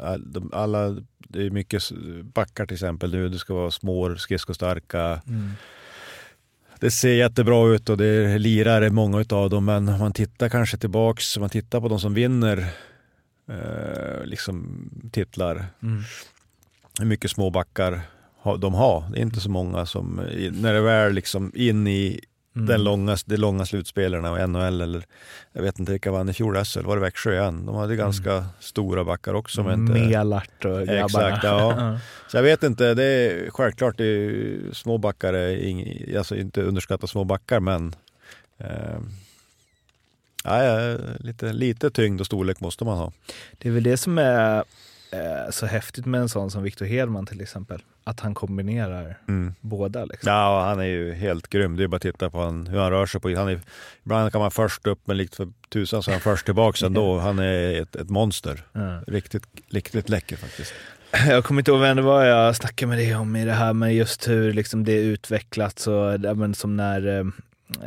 alla, det är mycket backar till exempel nu, det ska vara små, skridskostarka. Mm. det ser jättebra ut och det lirar många av dem, men om man tittar kanske tillbaks, om man tittar på de som vinner eh, liksom titlar, mm. mycket små backar de har. Det är inte så många som, när det väl liksom in i Mm. Den långa, de långa slutspelarna och NHL eller jag vet inte vilka vann i fjol SHL, var det Växjö igen? De hade ganska mm. stora backar också. Men inte... Melart och grabbarna. Exakt, <laughs> ja. Så jag vet inte, det är självklart det är, små backar är ing, alltså inte underskatta små backar men eh, ja, lite, lite tyngd och storlek måste man ha. Det är väl det som är eh, så häftigt med en sån som Victor Hedman till exempel att han kombinerar mm. båda. Liksom. Ja, han är ju helt grym. Det är bara att titta på han, hur han rör sig. På, han är, ibland kan man först upp, men likt för tusan så är han först tillbaka ändå. Han är ett, ett monster. Ja. Riktigt, riktigt läcker faktiskt. <clears throat> Jag kommer inte ihåg vem det var jag snackade med dig om i det här, men just hur liksom det är utvecklat. Så, men som när eh,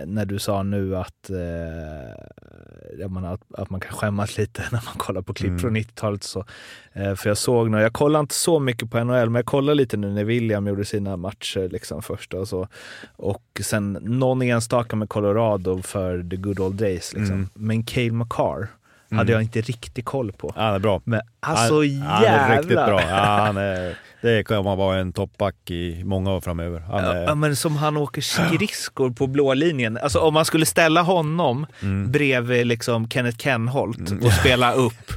när du sa nu att, eh, menar, att, att, man kan skämmas <laughs> lite när man kollar på klipp mm. från 90-talet. Så, eh, för jag såg nu, jag kollar inte så mycket på NHL, men jag kollar lite nu när William gjorde sina matcher liksom först och så. Och sen någon enstaka med Colorado för the good old days. Liksom. Mm. Men Cale McCarr, Mm. hade jag inte riktigt koll på. Han är bra. Men alltså han, jävlar! Han är riktigt bra. Ja, han är, det kommer vara en toppback i många år framöver. Är... ja, men som han åker skridskor på blå linjen. Alltså om man skulle ställa honom mm. bredvid liksom Kenneth Kenholt mm. och spela upp.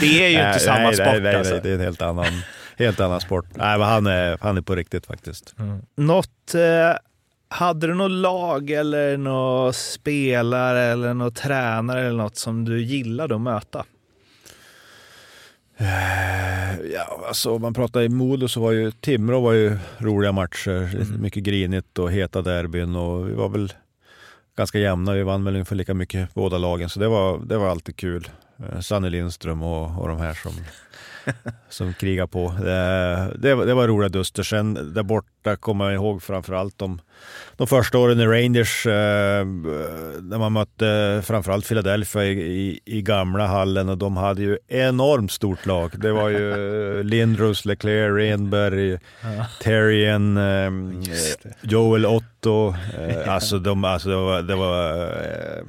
Det är ju <laughs> inte samma nej, sport nej, nej, alltså. Nej, det är en helt annan, helt annan sport. Nej, men han är, han är på riktigt faktiskt. Mm. Något eh, hade du något lag eller någon spelare eller någon tränare eller något som du gillade att möta? Eh, ja, alltså om man pratar i Modo så var ju Timrå var ju roliga matcher. Mm. Mycket grinigt och heta derbyn och vi var väl ganska jämna. Vi vann väl ungefär lika mycket båda lagen så det var, det var alltid kul. Eh, Sanne Lindström och, och de här som <laughs> som krigar på. Det, det, var, det var roliga duster. Sen där borta kommer jag ihåg framförallt de, de första åren i Rangers, eh, när man mötte framförallt Philadelphia i, i, i, gamla hallen och de hade ju enormt stort lag. Det var ju Lindros, Leclerc, Renberg. Terrien, eh, Joel Otto. Eh, alltså, de, alltså det var, det var eh,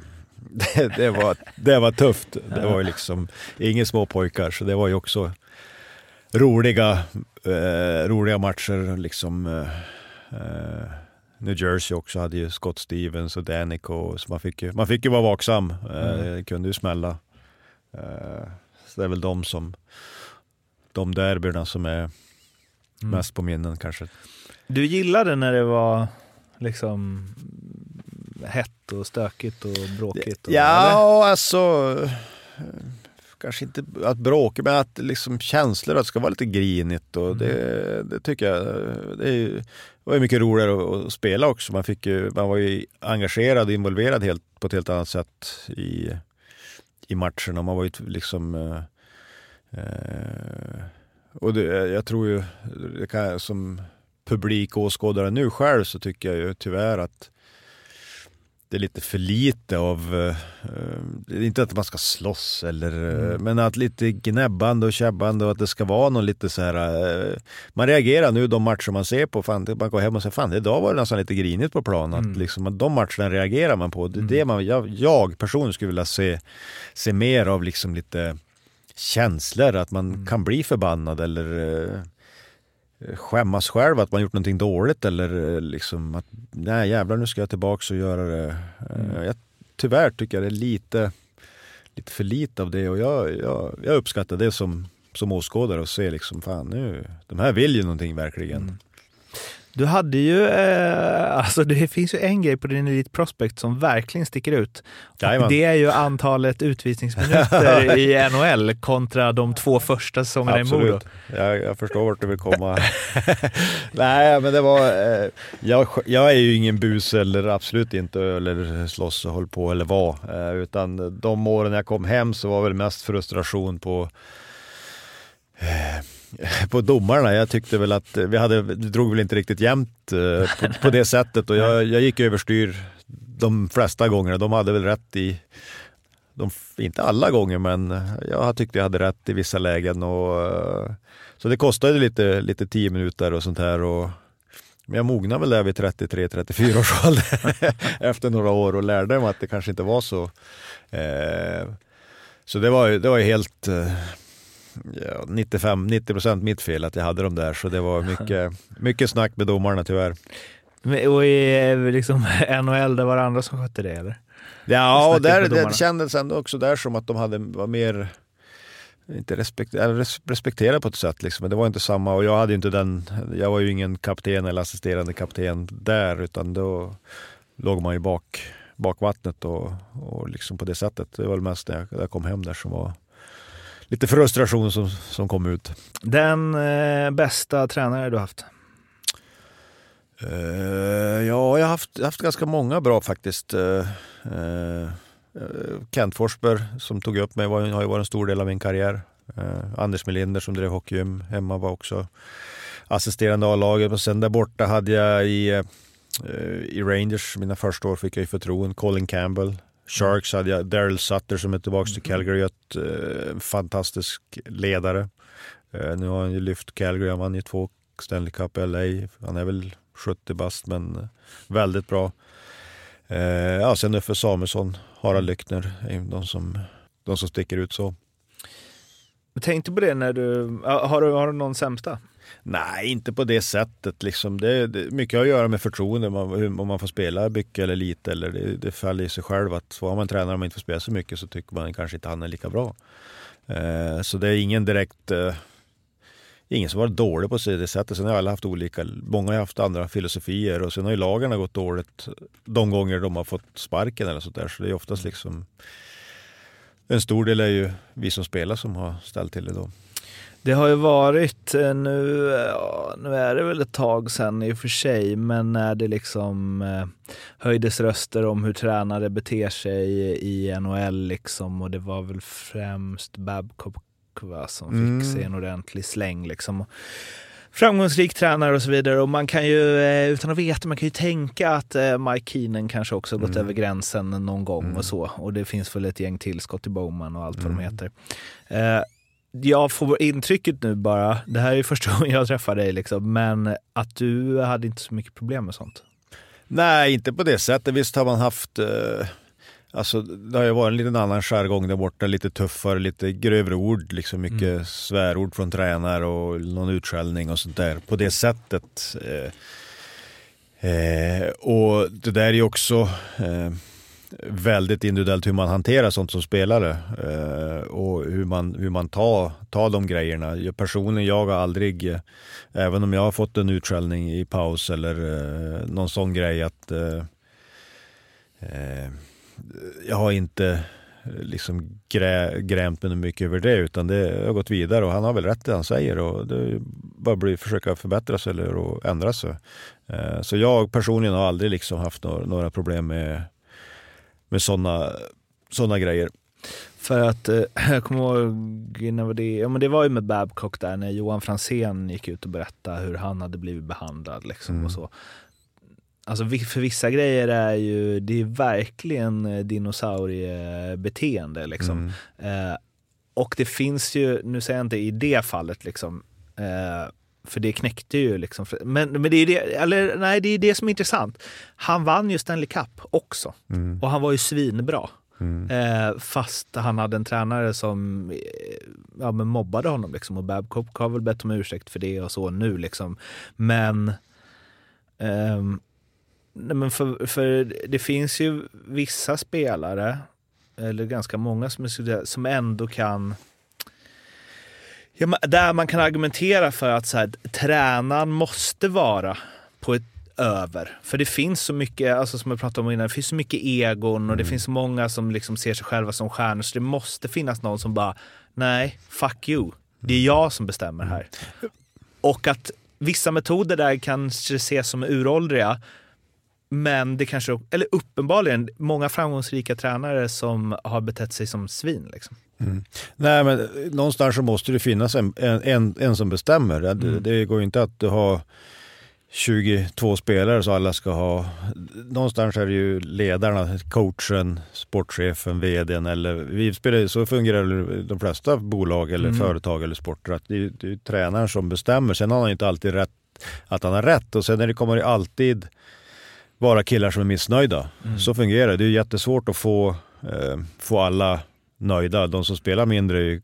<laughs> det, det, var, det var tufft. Det var ju liksom inga små pojkar, så det var ju också roliga, eh, roliga matcher. Liksom, eh, eh, New Jersey också hade ju Scott Stevens och Danico, så man fick ju, man fick ju vara vaksam. Eh, mm. Det kunde ju smälla. Eh, så det är väl de som, de derbyna som är mm. mest på minnen kanske. Du gillade när det var liksom hett och stökigt och bråkigt? Och, ja, eller? alltså kanske inte att bråka, men att liksom känslor, att det ska vara lite grinigt och det, mm. det tycker jag, det, var mycket roligare att, spela också. Man, fick ju, man var ju engagerad och involverad helt, på ett helt annat sätt i, i matcherna. Man var ju liksom eh, eh och det, jag tror ju, det kan, som publik och åskådare nu själv så tycker jag ju tyvärr att det är lite för lite av, uh, inte att man ska slåss eller, mm. men att lite gnäbbande och käbbande och att det ska vara någon lite så här, uh, man reagerar nu de matcher man ser på, fan, man går hem och säger fan idag var det nästan lite grinigt på plan, mm. att liksom, de matcherna reagerar man på. Det mm. det man, jag, jag personligen skulle vilja se, se mer av liksom lite känslor, att man mm. kan bli förbannad eller uh, skämmas själv att man gjort någonting dåligt eller eh, liksom att nej jävlar nu ska jag tillbaka och göra det. Mm. Jag, tyvärr tycker jag det är lite, lite för lite av det och jag, jag, jag uppskattar det som, som åskådare och se liksom fan nu, de här vill ju någonting verkligen. Mm. Du hade ju, eh, alltså det finns ju en grej på din Elite Prospect som verkligen sticker ut. det är ju antalet utvisningsminuter <laughs> i NHL kontra de två första säsongerna Absolut. i Modo. Jag, jag förstår vart du vill komma. <laughs> Nej, men det var, eh, jag, jag är ju ingen bus eller absolut inte eller slåss och håll på eller var. Eh, utan de åren jag kom hem så var väl mest frustration på eh, <laughs> på domarna. Jag tyckte väl att vi hade, drog väl inte riktigt jämnt eh, på, på det <laughs> sättet och jag, jag gick överstyr de flesta gångerna. De hade väl rätt i, de, inte alla gånger, men jag tyckte jag hade rätt i vissa lägen. Och, eh, så det kostade lite, lite tio minuter och sånt här. Och, Men jag mognade väl där vid 33-34 års ålder <laughs> efter några år och lärde mig att det kanske inte var så. Eh, så det var, det var helt eh, ja, 95-90% mitt fel att jag hade dem där. Så det var mycket, <laughs> mycket snack med domarna tyvärr. Och i liksom, <laughs> NHL, det var det andra som skötte det eller? Ja, och där, det kändes ändå också där som att de hade, var mer inte respekterade, respekterade på ett sätt. Liksom. Men det var inte samma och jag hade inte den, jag var ju ingen kapten eller assisterande kapten där utan då låg man ju bak, bak vattnet och, och liksom på det sättet. Det var väl mest när jag, när jag kom hem där som var lite frustration som, som kom ut. Den eh, bästa tränare du haft? Uh, ja, jag har haft, haft ganska många bra faktiskt. Uh, uh, Kent Forsberg som tog upp mig var, har ju varit en stor del av min karriär. Anders Melinder som drev hockeygym hemma var också assisterande A-laget. Och sen där borta hade jag i, i Rangers, mina första år fick jag ju förtroende, Colin Campbell. Sharks hade jag Daryl Sutter som är tillbaka till mm. Calgary, ett fantastisk ledare. nu har han ju lyft Calgary, han vann ju två Stanley Cup LA. Han är väl 70 bast men väldigt bra. Eh, ja, sen Uffe Samuelsson, Harald Lyckner, de som, de som sticker ut så. Jag tänkte på det när du, har du, har du någon sämsta? Nej, inte på det sättet. Liksom. Det, det, mycket har att göra med förtroende, man, om man får spela mycket eller lite. Eller det, det faller i sig själv att har man tränare och man inte får spela så mycket så tycker man kanske inte han är lika bra. Eh, så det är ingen direkt eh, ingen som varit dålig på det sättet. Sen har alla haft olika, många har haft andra filosofier och sen har ju lagarna gått dåligt de gånger de har fått sparken eller sånt där. Så det är oftast liksom en stor del är ju vi som spelar som har ställt till det då. Det har ju varit eh, nu, ja, nu är det väl ett tag sedan i och för sig, men när det liksom eh, höjdes röster om hur tränare beter sig i NHL liksom och det var väl främst Babcock va, som mm. fick sig en ordentlig släng. Liksom. Framgångsrik tränare och så vidare. Och man kan ju, eh, utan att veta, man kan ju tänka att Mike Keenan kanske också gått mm. över gränsen någon gång mm. och så. Och det finns väl ett gäng tillskott till Bowman och allt vad de mm. heter. Eh, jag får intrycket nu bara, det här är första <laughs> gången jag träffar dig, liksom, men att du hade inte så mycket problem med sånt. Nej, inte på det sättet. Visst har man haft eh Alltså, det har ju varit en liten annan jargong där borta, lite tuffare, lite grövre ord, liksom mycket mm. svärord från tränare och någon utskällning och sånt där på det sättet. Eh, eh, och det där är ju också eh, väldigt individuellt hur man hanterar sånt som spelare eh, och hur man, hur man tar, tar de grejerna. Jag, personligen, jag har aldrig, eh, även om jag har fått en utskällning i paus eller eh, någon sån grej att eh, eh, jag har inte eh, liksom grä, grämt mig mycket över det utan det har gått vidare och han har väl rätt det han säger och det bara att försöka förbättra sig eller ändra sig. Så jag personligen har aldrig liksom haft några, problem med, med sådana såna grejer. För att, eh, <clears throat> jag kommer ihåg, när det, ja, men det var ju med Babcock där när Johan Fransén gick ut och berättade hur han hade blivit behandlad. Liksom, mm. och så. Alltså för vissa grejer är ju, det är verkligen eh, dinosauriebeteende liksom. Mm. Eh, och det finns ju, nu säger jag inte i det fallet liksom, eh, för det knäckte ju liksom. Men, men det är det, eller nej, det är det som är intressant. Han vann ju Stanley Cup också mm. och han var ju svinbra. Mm. Eh, fast han hade en tränare som eh, ja, men mobbade honom liksom och Babcock har väl bett om ursäkt för det och så nu liksom. Men Um, Nej, men för, för det finns ju vissa spelare, eller ganska många som, som ändå kan Ja, där man kan argumentera för att så här, tränaren måste vara på ett över. För det finns så mycket, alltså som jag pratade om innan, det finns så mycket egon och det mm. finns så många som liksom ser sig själva som stjärnor. Så det måste finnas någon som bara, nej, fuck you. Det är mm. jag som bestämmer här. Mm. Och att vissa metoder där kanske ses som uråldriga, men det kanske, eller uppenbarligen, många framgångsrika tränare som har betett sig som svin. Liksom. Mm. Nej, men någonstans så måste det finnas en, en, en som bestämmer. Det, mm. det går inte att du har 22 spelare så alla ska ha... Någonstans är det ju ledarna, coachen, sportchefen, vdn eller... Vi spelar, så fungerar de flesta bolag eller mm. företag eller sporter. Att det, är, det är tränaren som bestämmer. Sen har han inte alltid rätt att, han har rätt. Och sen är det, kommer det alltid vara killar som är missnöjda. Mm. Så fungerar det. Det är jättesvårt att få, eh, få alla nöjda. De som spelar mindre eh,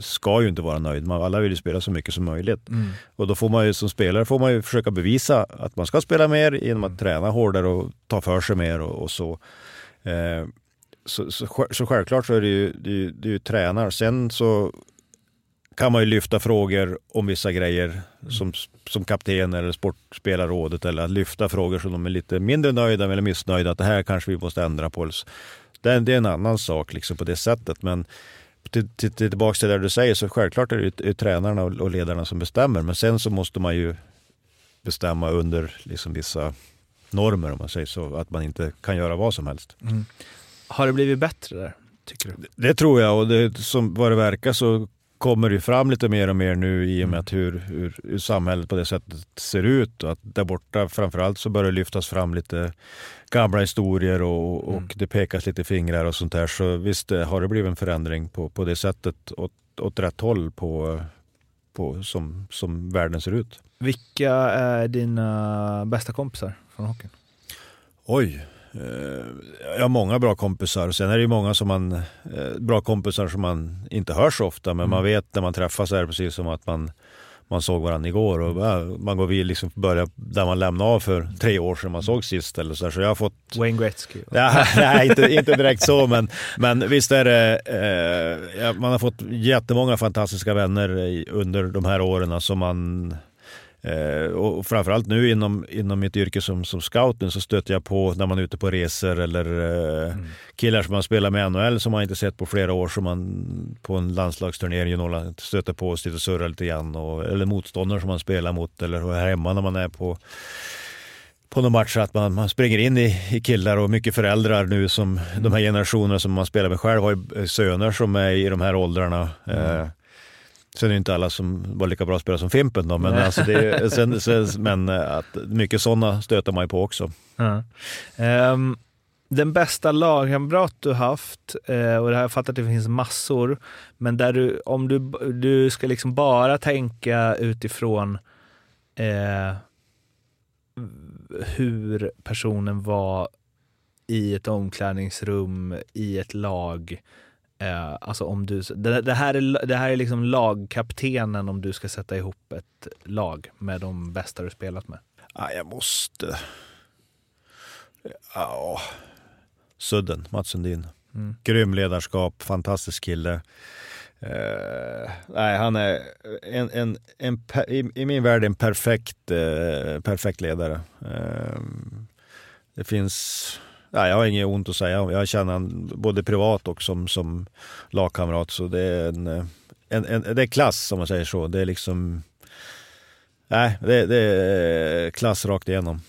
ska ju inte vara nöjda. Alla vill ju spela så mycket som möjligt. Mm. Och då får man ju som spelare får man ju försöka bevisa att man ska spela mer genom att mm. träna hårdare och ta för sig mer och, och så. Eh, så, så, så, självklart så är det ju, det är ju, det är ju tränare. Sen så kan man ju lyfta frågor om vissa grejer som, som kapten eller sportspelarrådet eller att lyfta frågor som de är lite mindre nöjda med eller missnöjda. Att det här kanske vi måste ändra på. Det är, det är en annan sak liksom på det sättet. Men till, till, till, tillbaka till det du säger så självklart är det ju tränarna och, och ledarna som bestämmer. Men sen så måste man ju bestämma under liksom vissa normer om man säger så. Att man inte kan göra vad som helst. Mm. Har det blivit bättre där? Tycker du? Det, det tror jag och det, som vad det verkar så kommer det fram lite mer och mer nu i och med mm. att hur, hur, hur, samhället på det sättet ser ut. Och att där borta framförallt så börjar det lyftas fram lite gamla historier och, och mm. det pekas lite fingrar och sånt där. Så visst har det blivit en förändring på, på det sättet åt, åt rätt håll på, på, som, som världen ser ut. Vilka är dina bästa kompisar från hockeyn? Oj, Eh, jag har många bra kompisar. Sen är det ju många som man, eh, bra kompisar som man inte hör så ofta. Men mm. man vet när man träffas är det precis som att man, man såg varandra igår. Och man går vid liksom börja där man lämnade av för tre år sedan man såg sist. Eller så, så jag har fått... Wayne Gretzky? Ja, <laughs> nej, inte, inte direkt så. Men, men visst är det... Eh, man har fått jättemånga fantastiska vänner under de här åren som man Eh, och framförallt nu inom, inom mitt yrke som, som scout så stöter jag på när man är ute på resor eller eh, mm. killar som man spelar med NHL som man inte sett på flera år som man på en landslagsturnering i Norrland stöter på och sitter och surrar lite grann. Och, eller motståndare som man spelar mot eller här hemma när man är på på någon match att man, man springer in i, i killar och mycket föräldrar nu som de här generationerna som man spelar med själv har ju söner som är i de här åldrarna. Mm. Eh, Sen är det inte alla som var lika bra spelare som Fimpen då, men, alltså det, <laughs> sen, sen, men eh, att mycket sådana stöter man ju på också. Ja. Um, den bästa lagkamrat du haft, uh, och det här jag fattar att det finns massor, men där du, om du, du ska liksom bara tänka utifrån uh, hur personen var i ett omklädningsrum, i ett lag, Eh, alltså om du, det, det, här är, det här är liksom lagkaptenen om du ska sätta ihop ett lag med de bästa du spelat med. Ja, jag måste... Ja, Sudden, Mats Sundin. Mm. Grym ledarskap, fantastisk kille. Uh, nej, han är en, en, en, i, i, min värld en perfekt, uh, perfekt ledare. Uh, det finns ja, jag har inget ont att säga Jag känner honom både privat och som, som lagkamrat. Så det är en, en, en, det är klass om man säger så. Det är liksom... Nej, det, det är klass rakt igenom.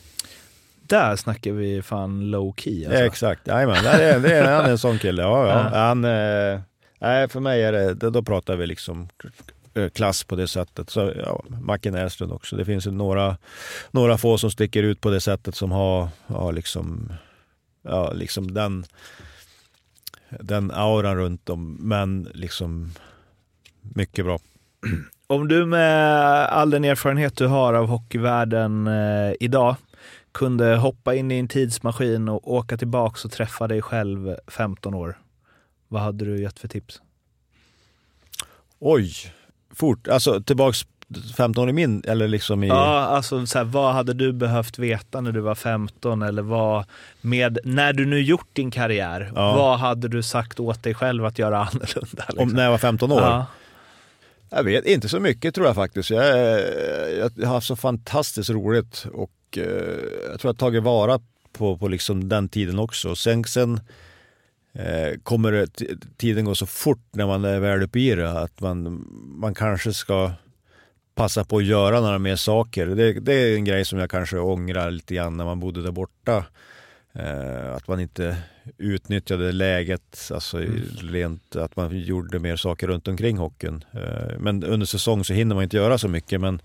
Där snackar vi fan low key alltså. Exakt, jajamän. Det är, det är, han är en sån kille. Ja, ja. Han, eh, nej, för mig är det, då pratar vi liksom klass på det sättet. Så, ja, Macke Näslund också. Det finns några, några få som sticker ut på det sättet som har, har liksom ja, liksom den, den auran runt om. Men liksom mycket bra. Om du med all den erfarenhet du har av hockeyvärlden eh, idag kunde hoppa in i en tidsmaskin och åka tillbaks och träffa dig själv 15 år, vad hade du gett för tips? Oj, fort. Alltså tillbaks 15 i min, eller liksom i... Ja, alltså så här, vad hade du behövt veta när du var 15 eller vad, med, när du nu gjort din karriär, ja. vad hade du sagt åt dig själv att göra <laughs> annorlunda? Liksom? Om när jag var 15 år? Ja. Jag vet inte så mycket tror jag faktiskt. Jag, jag har haft så fantastiskt roligt och eh, jag tror jag tagit vara på, på liksom den tiden också. Sen, sen eh, kommer tiden gå så fort när man är väl uppe i det att man, man kanske ska passa på att göra några mer saker. Det, det, är en grej som jag kanske ångrar lite grann när man bodde där borta. Eh, att man inte utnyttjade läget, alltså Mm. rent att man gjorde mer saker runt omkring hockeyn. Eh, Men under säsong så hinner man inte göra så mycket. Men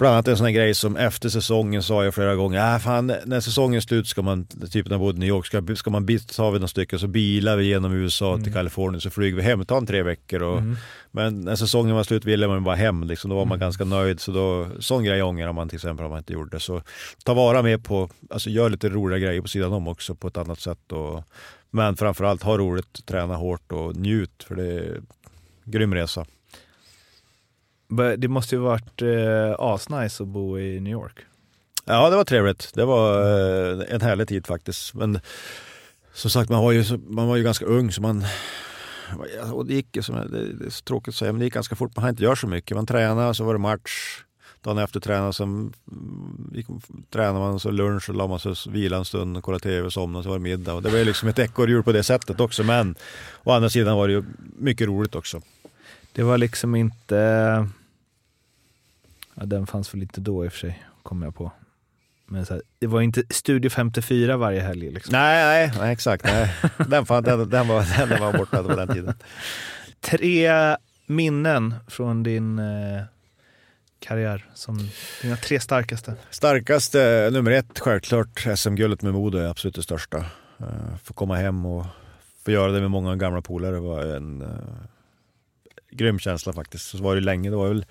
bland annat en sån här grej som efter säsongen sa jag flera gånger, äh, fan, när säsongen är slut ska man, typ när jag bodde i New York, ska, ska man tar vi några stycken så bilar vi genom USA till Mm. Kalifornien så flyger vi hem, tar en tre veckor. Och, Mm. Men när säsongen var slut ville man bara hem, liksom, då var man Mm. ganska nöjd. Så då, sån grej ångrar man till exempel om man inte gjorde. Så ta vara med på, alltså gör lite roliga grejer på sidan om också på ett annat sätt. Och, men framförallt ha roligt, träna hårt och njut för det är en grym resa. Det måste ju varit eh, asnice att bo i New York. Ja, det var trevligt. Det var eh, en härlig tid faktiskt. Men som sagt, man var ju, man var ju ganska ung så man och det gick som, det, är så tråkigt att säga, men det gick ganska fort. Man hann inte göra så mycket. Man tränade, så var det match. Dagen efter tränade, sen mm, gick, tränade man, så lunch, så la man sig och vila en stund, och kollade tv, somnade, så var det middag. Och det var ju liksom ett ekorrhjul på det sättet också. Men å andra sidan var det ju mycket roligt också. Det var liksom inte... Ja, den fanns väl inte då i och för sig, kommer jag på. Men så här, det var inte Studio 54 varje helg. Liksom. Nej, nej, nej exakt. Nej. Den, fan, den, den, var, den var borta på den tiden. Tre minnen från din eh, karriär, som dina tre starkaste. Starkaste, nummer ett, självklart SM-guldet med Modo är absolut det största. Uh, få komma hem och få göra det med många gamla polare var en uh, grym känsla faktiskt. Så var det länge, det var väl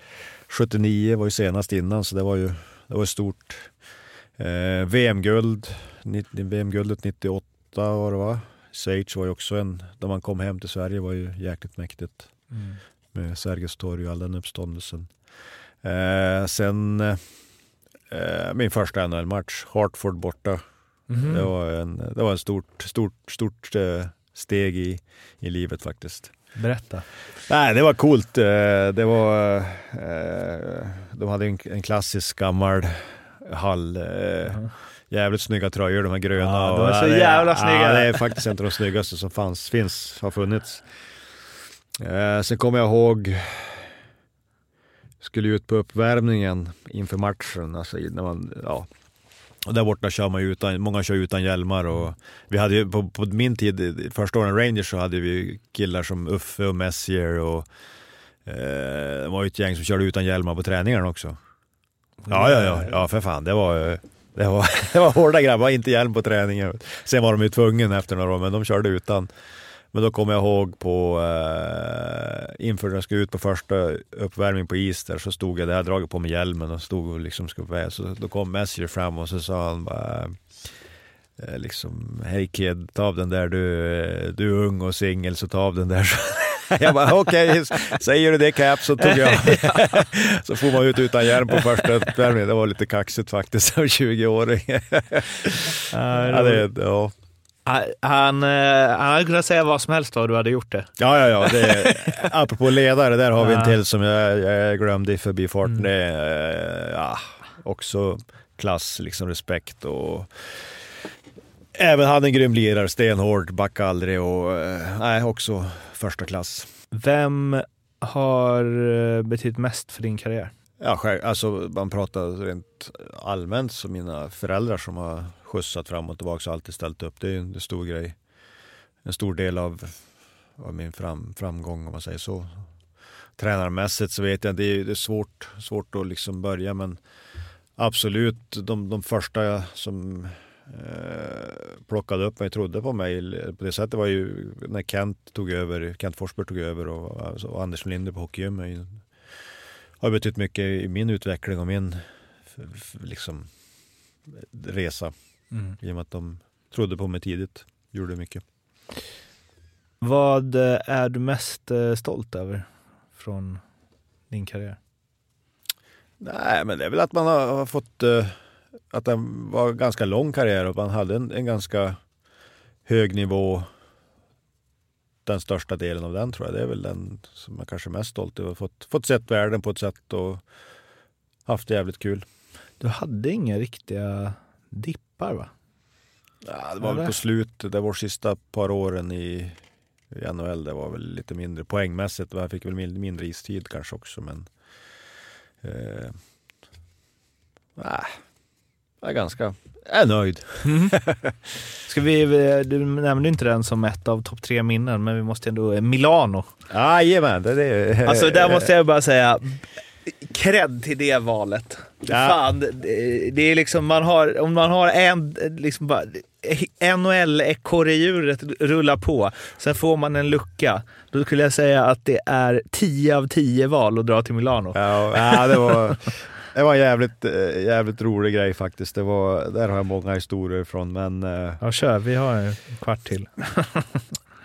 79 var ju senast innan så det var ju det var ju stort. Uh, VM-guld, VM-guldet 98 var det va? Schweiz var ju också en, då man kom hem till Sverige var ju jäkligt mäktigt. Mm. Med Sergels torg och all den uppståndelsen. Eh, sen eh, min första NHL-match, Hartford borta. Mhm. Det var en, det var en stort, stort, stort eh, steg i, i livet faktiskt. Berätta. Nej, det var coolt. Eh, det var, eh, de hade en, en klassisk gammal hall. Jaha. Jävligt snygga tröjor, de här gröna. Ja, de är så jävla snygga. Ja, det är faktiskt inte de snyggaste som fanns, finns, har funnits. Sen kommer jag ihåg, skulle ut på uppvärmningen inför matchen. Alltså när man, ja. Och där borta kör man ju utan, många kör utan hjälmar och vi hade ju på, på min tid, första åren Rangers så hade vi killar som Uffe och Messier och eh, det var ju ett gäng som körde utan hjälmar på träningarna också. Ja, ja, ja, ja för fan. Det var, det var, <laughs> det var hårda grabbar, inte hjälm på träningen. Sen var de ju tvungna efter några år, men de körde utan. Men då kommer jag ihåg på, eh, inför när jag skulle ut på första uppvärmning på is där, så stod jag där, dragit på mig hjälmen och stod och liksom skulle vara, så då kom Messier fram och så sa han bara eh, liksom, hej kid, ta av den där, du, eh, du är ung och singel så ta av den där. <laughs> Jag bara okej, säger du det Cap så tog jag. <laughs> så får man ut utan hjälm på första uppvärmningen. Det var lite kaxigt faktiskt <laughs> som 20-åring. ja, det, ja. Han, eh, han hade kunnat säga vad som helst vad du hade gjort det. Ja, ja, ja. Det, <laughs> apropå ledare, där har vi en till som jag, jag glömde i förbifarten. Mm. Det är eh, ja, också klass, liksom respekt och även hade en grym lirare, stenhård, backa aldrig och eh, nej, också första klass. Vem har betytt mest för din karriär? Ja, själv, alltså man pratar rent allmänt så mina föräldrar som har skjutsat fram och tillbaka och alltid ställt upp. Det är en stor grej. En stor del av, av min fram, framgång om man säger så. Tränarmässigt så vet jag, det är, det är svårt, svårt att liksom börja men absolut de, de första som eh, plockade upp mig, trodde på mig på det sättet var ju när Kent tog över, Kent Forsberg tog över och, alltså, och Anders Linder på Hockeygym har betytt mycket i min utveckling och min liksom, resa. Mm. I och med att de trodde på mig tidigt. Gjorde mycket. Vad eh, är du mest eh, stolt över från din karriär? Nej, men det är väl att man har, fått... eh, att det var en ganska lång karriär och man hade en, en ganska hög nivå den största delen av den tror jag. Det är väl den som man kanske är mest stolt över. Fått, fått sett världen på ett sätt och haft det jävligt kul. Du hade inga riktiga dippar va? Ja, det var väl Eller? på slutet, det var sista par åren i, i NHL, det var väl lite mindre poängmässigt. Jag fick väl min- mindre istid kanske också, men... Eh, nej. jag är ganska jag är nöjd. Mm. <laughs> Ska vi, du nämnde inte den som ett av topp tre minnen, men vi måste ändå... Milano. Jajamän. Det, det, alltså där måste jag bara säga, cred till det valet. Ja. Fan, det, det, är liksom, man har, om man har en, liksom bara, NHL-ekorrehjulet rullar på, sen får man en lucka. Då skulle jag säga att det är 10 av 10 val att dra till Milano. Ja, ja det var... Det var en jävligt, eh, jävligt rolig grej faktiskt. Det var, där har jag många historier ifrån. Men, eh, ja, kör. Vi har en kvart till.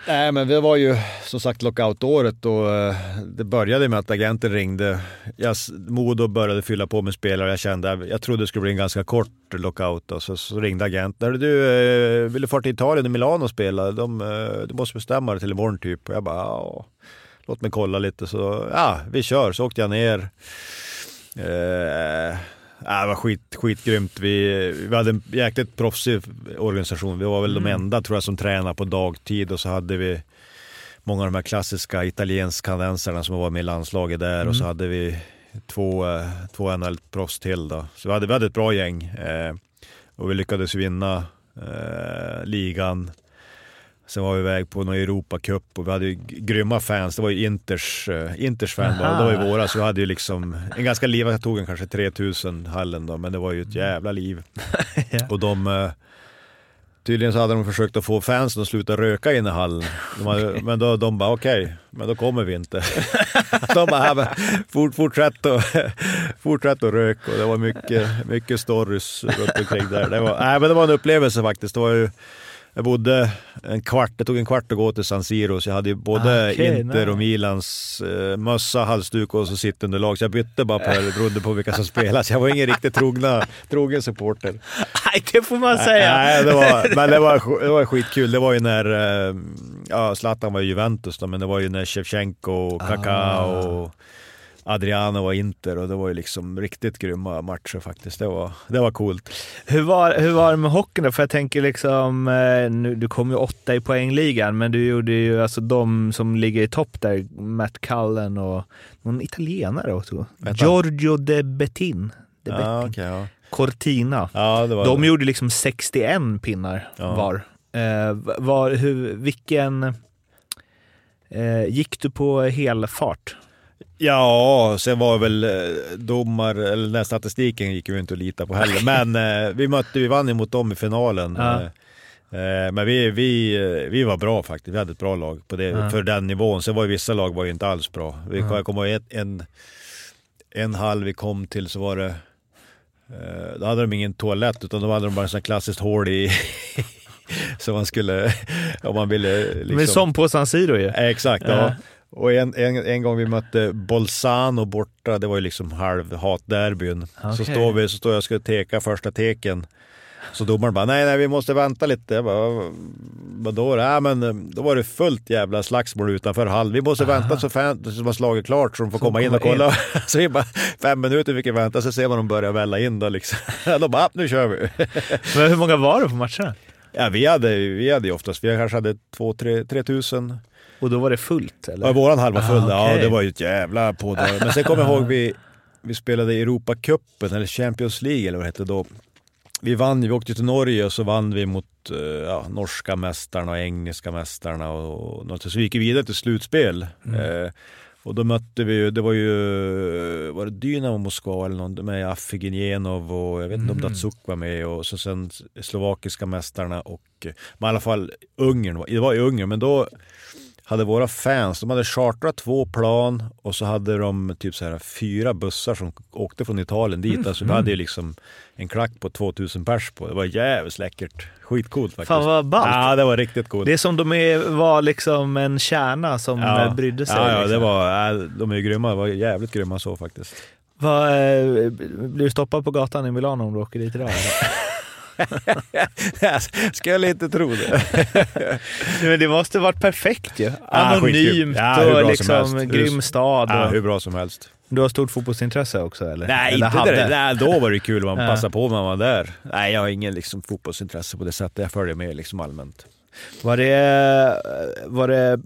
Nej, men det var ju som sagt lockout-året och eh, det började med att agenten ringde. Jag, Modo började fylla på med spelare jag kände, jag trodde det skulle bli en ganska kort lockout. Och så, så ringde agenten. Du, eh, vill du fara till Italien och Milano och spela? De, eh, du måste bestämma dig till imorgon typ. Och jag bara, ja, låt mig kolla lite. Så ja, vi kör. Så åkte jag ner. Eh, det var skit, skitgrymt. Vi, vi hade en jäkligt proffsig organisation. Vi var väl mm. de enda tror jag som tränade på dagtid och så hade vi många av de här klassiska italiensk-kanadensarna som var med i landslaget där mm. och så mm. hade vi två, eh, två NHL-proffs till. Då. Så vi hade, vi hade ett bra gäng eh, och vi lyckades vinna eh, ligan Sen var vi iväg på någon Europacup och vi hade ju grymma fans. Det var ju Inters, uh, Inters fan bara. Det var ju våra, så vi hade ju liksom en ganska liv. Jag tog en kanske 3000 hallen då, men det var ju ett jävla liv. <laughs> ja. Och de... Uh, tydligen så hade de försökt att få fansen att sluta röka inne i hallen. De hade, men då, de bara okej, okay, men då kommer vi inte. <laughs> de bara, fort, fortsätt, och, <laughs> fortsätt att röka och det var mycket, mycket stories runt omkring där. Det var, nej, men det var en upplevelse faktiskt. Det var ju, jag bodde en kvart, det tog en kvart att gå till San Siro, så jag hade ju både okay, Inter och Milans eh, mössa, halsduk och så sittunderlag. Så jag bytte bara per, <laughs> beroende på vilka som spelade. Så jag var ingen riktigt trogna, trogen supporter. Nej, det får man säga. Nej, det var, <laughs> men det var, det var skitkul. Det var ju när, eh, ja, Zlatan var i Juventus då, men det var ju när Shevchenko, Kaká ah. och Adriano var Inter och det var ju liksom riktigt grymma matcher faktiskt. Det var, det var coolt. Hur var, hur var det med hockeyn då? För jag tänker liksom, eh, nu, du kom ju åtta i poängligan, men du gjorde ju alltså de som ligger i topp där, Matt Cullen och någon italienare också. Giorgio De Bettin. De Bettin. Ja, okay, ja. Cortina. Ja, de det. gjorde liksom 61 pinnar var. Eh, var hur, vilken... Eh, gick du på hel fart? Ja, sen var väl eh, domar, eller den statistiken gick ju inte att lita på heller. Men eh, vi mötte, vi vann ju mot dem i finalen. Ja. Eh, men vi, vi, vi var bra faktiskt, vi hade ett bra lag på det, ja. för den nivån. Sen var ju vissa lag var ju inte alls bra. Vi ja. kom ihåg en, en halv vi kom till så var det, då hade de ingen toalett utan då hade de bara en sån klassiskt hål i <laughs> så man skulle, om man ville... Liksom... Men som på San Siro ju. Exakt, ja. Och en, en, en gång vi mötte Bolzano borta, det var ju liksom halv hatderbyn. Okay. Så står vi, så står jag och ska teka första teken. Så domaren bara, nej nej vi måste vänta lite. Jag bara, vadå? Ja, men då var det fullt jävla slagsmål utanför halv. Vi måste Aha. vänta så fan som har slagit klart så de får så komma in och kolla. In. <laughs> så vi bara, fem minuter fick vi vänta, så ser man dem börja välla in då liksom. <laughs> Då bara, nu kör vi. <laughs> men hur många var det på matcherna? Ja, vi hade, vi hade ju oftast, vi kanske hade två, tre, tre tusen. Och då var det fullt? Eller? Ja, våran halva full. Ah, okay. Ja, det var ju ett jävla pådrag. Men sen kommer jag ihåg vi, vi spelade Europacupen, eller Champions League eller vad det hette då. Vi vann, vi åkte till Norge och så vann vi mot eh, ja, norska mästarna och engelska mästarna och, och. Så vi gick vidare till slutspel. Mm. Eh, och då mötte vi ju, det var ju, var det Dynamo Moskva eller någon med Afigenjenov och jag vet inte mm. om Datsuk var med och så sen slovakiska mästarna och, men i alla fall Ungern, det var i Ungern, men då hade våra fans, de hade chartrat två plan och så hade de typ så här fyra bussar som åkte från Italien dit. Mm. Alltså vi hade ju liksom en klack på 2000 pers på. Det var jävligt läckert. Skitcoolt faktiskt. Fan vad ballt. Ja, det var riktigt coolt. Det är som de är, var liksom en kärna som ja. brydde sig. Ja, ja liksom. det var, de är grymma. Det var jävligt grymma så faktiskt. Vad, eh, blir du stoppad på gatan i Milano om du åker dit idag? <laughs> <laughs> Skulle inte tro det. <laughs> Men det måste varit perfekt ju. Anonymt ja, och liksom grym stad. Ja, hur bra som helst. Du har stort fotbollsintresse också eller? Nej, eller inte det. Nej, då var det kul man ja. passade på när man var där. Nej, jag har ingen liksom, fotbollsintresse på det sättet. Jag följer med liksom allmänt. Var det, var det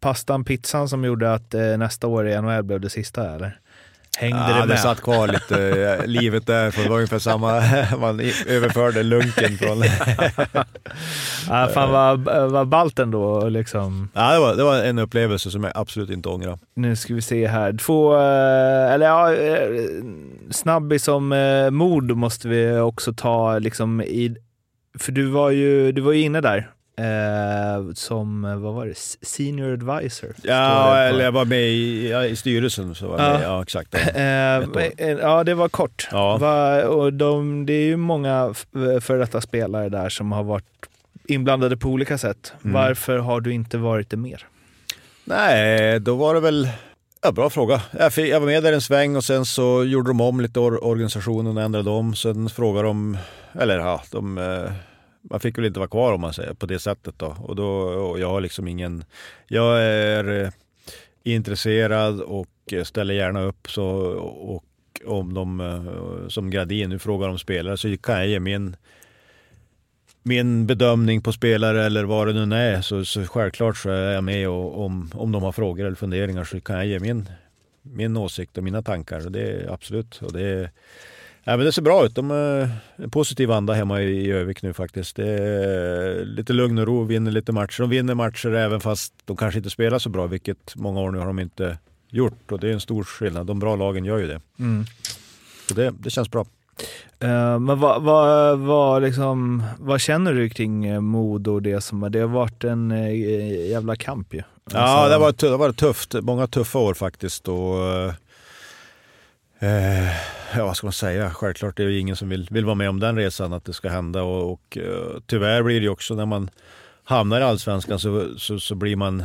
pastan, pizzan som gjorde att eh, nästa år i NHL blev det sista eller? Hängde ja, det med? Det satt kvar lite, livet där, för det var ungefär samma, <laughs> man överförde lunken från... <laughs> ja, fan vad, vad ballt ändå liksom. Ja, det var, det var en upplevelse som jag absolut inte ångrar. Nu ska vi se här. Två, eller ja, snabbis som mod måste vi också ta liksom i, för du var ju, du var ju inne där Eh, som, vad var det, senior advisor? Ja, eller jag var med i, ja, i styrelsen. Så var ja. Med, ja, exakt. <laughs> Eh, ja, det var kort. Ja. Va, och de, det är ju många för detta spelare där som har varit inblandade på olika sätt. Mm. Varför har du inte varit det mer? Nej, då var det väl Ja, bra fråga. Jag, fick, jag var med där en sväng och sen så gjorde de om lite or organisationen och ändrade om. Sen frågade de, eller ja, de eh, man fick väl inte vara kvar om man säger på det sättet då. Och då och jag har liksom ingen, jag är eh, intresserad och eh, ställer gärna upp så och om de eh, som Gradin nu frågar om spelare så kan jag ge min min bedömning på spelare eller vad det nu är så, så självklart så är jag med och om, om de har frågor eller funderingar så kan jag ge min, min åsikt och mina tankar. Det är absolut. Och det är, Ja, men det ser bra ut. De är en positiv anda hemma i Övik nu faktiskt. Det är lite lugn och ro, vinner lite matcher. De vinner matcher även fast de kanske inte spelar så bra, vilket många år nu har de inte gjort. Och det är en stor skillnad. De bra lagen gör ju det. Mm. Så det, det känns bra. Uh, men vad, vad, vad, liksom, vad känner du kring uh, Modo och det som Det har varit en jävla kamp ju. Alltså... Ja, det har, varit, det har varit tufft. Många tuffa år faktiskt. Och, Eh, ja, vad ska man säga? Självklart är det ingen som vill, vill vara med om den resan, att det ska hända. Och, och eh, tyvärr blir det ju också när man hamnar i allsvenskan så, så, så blir man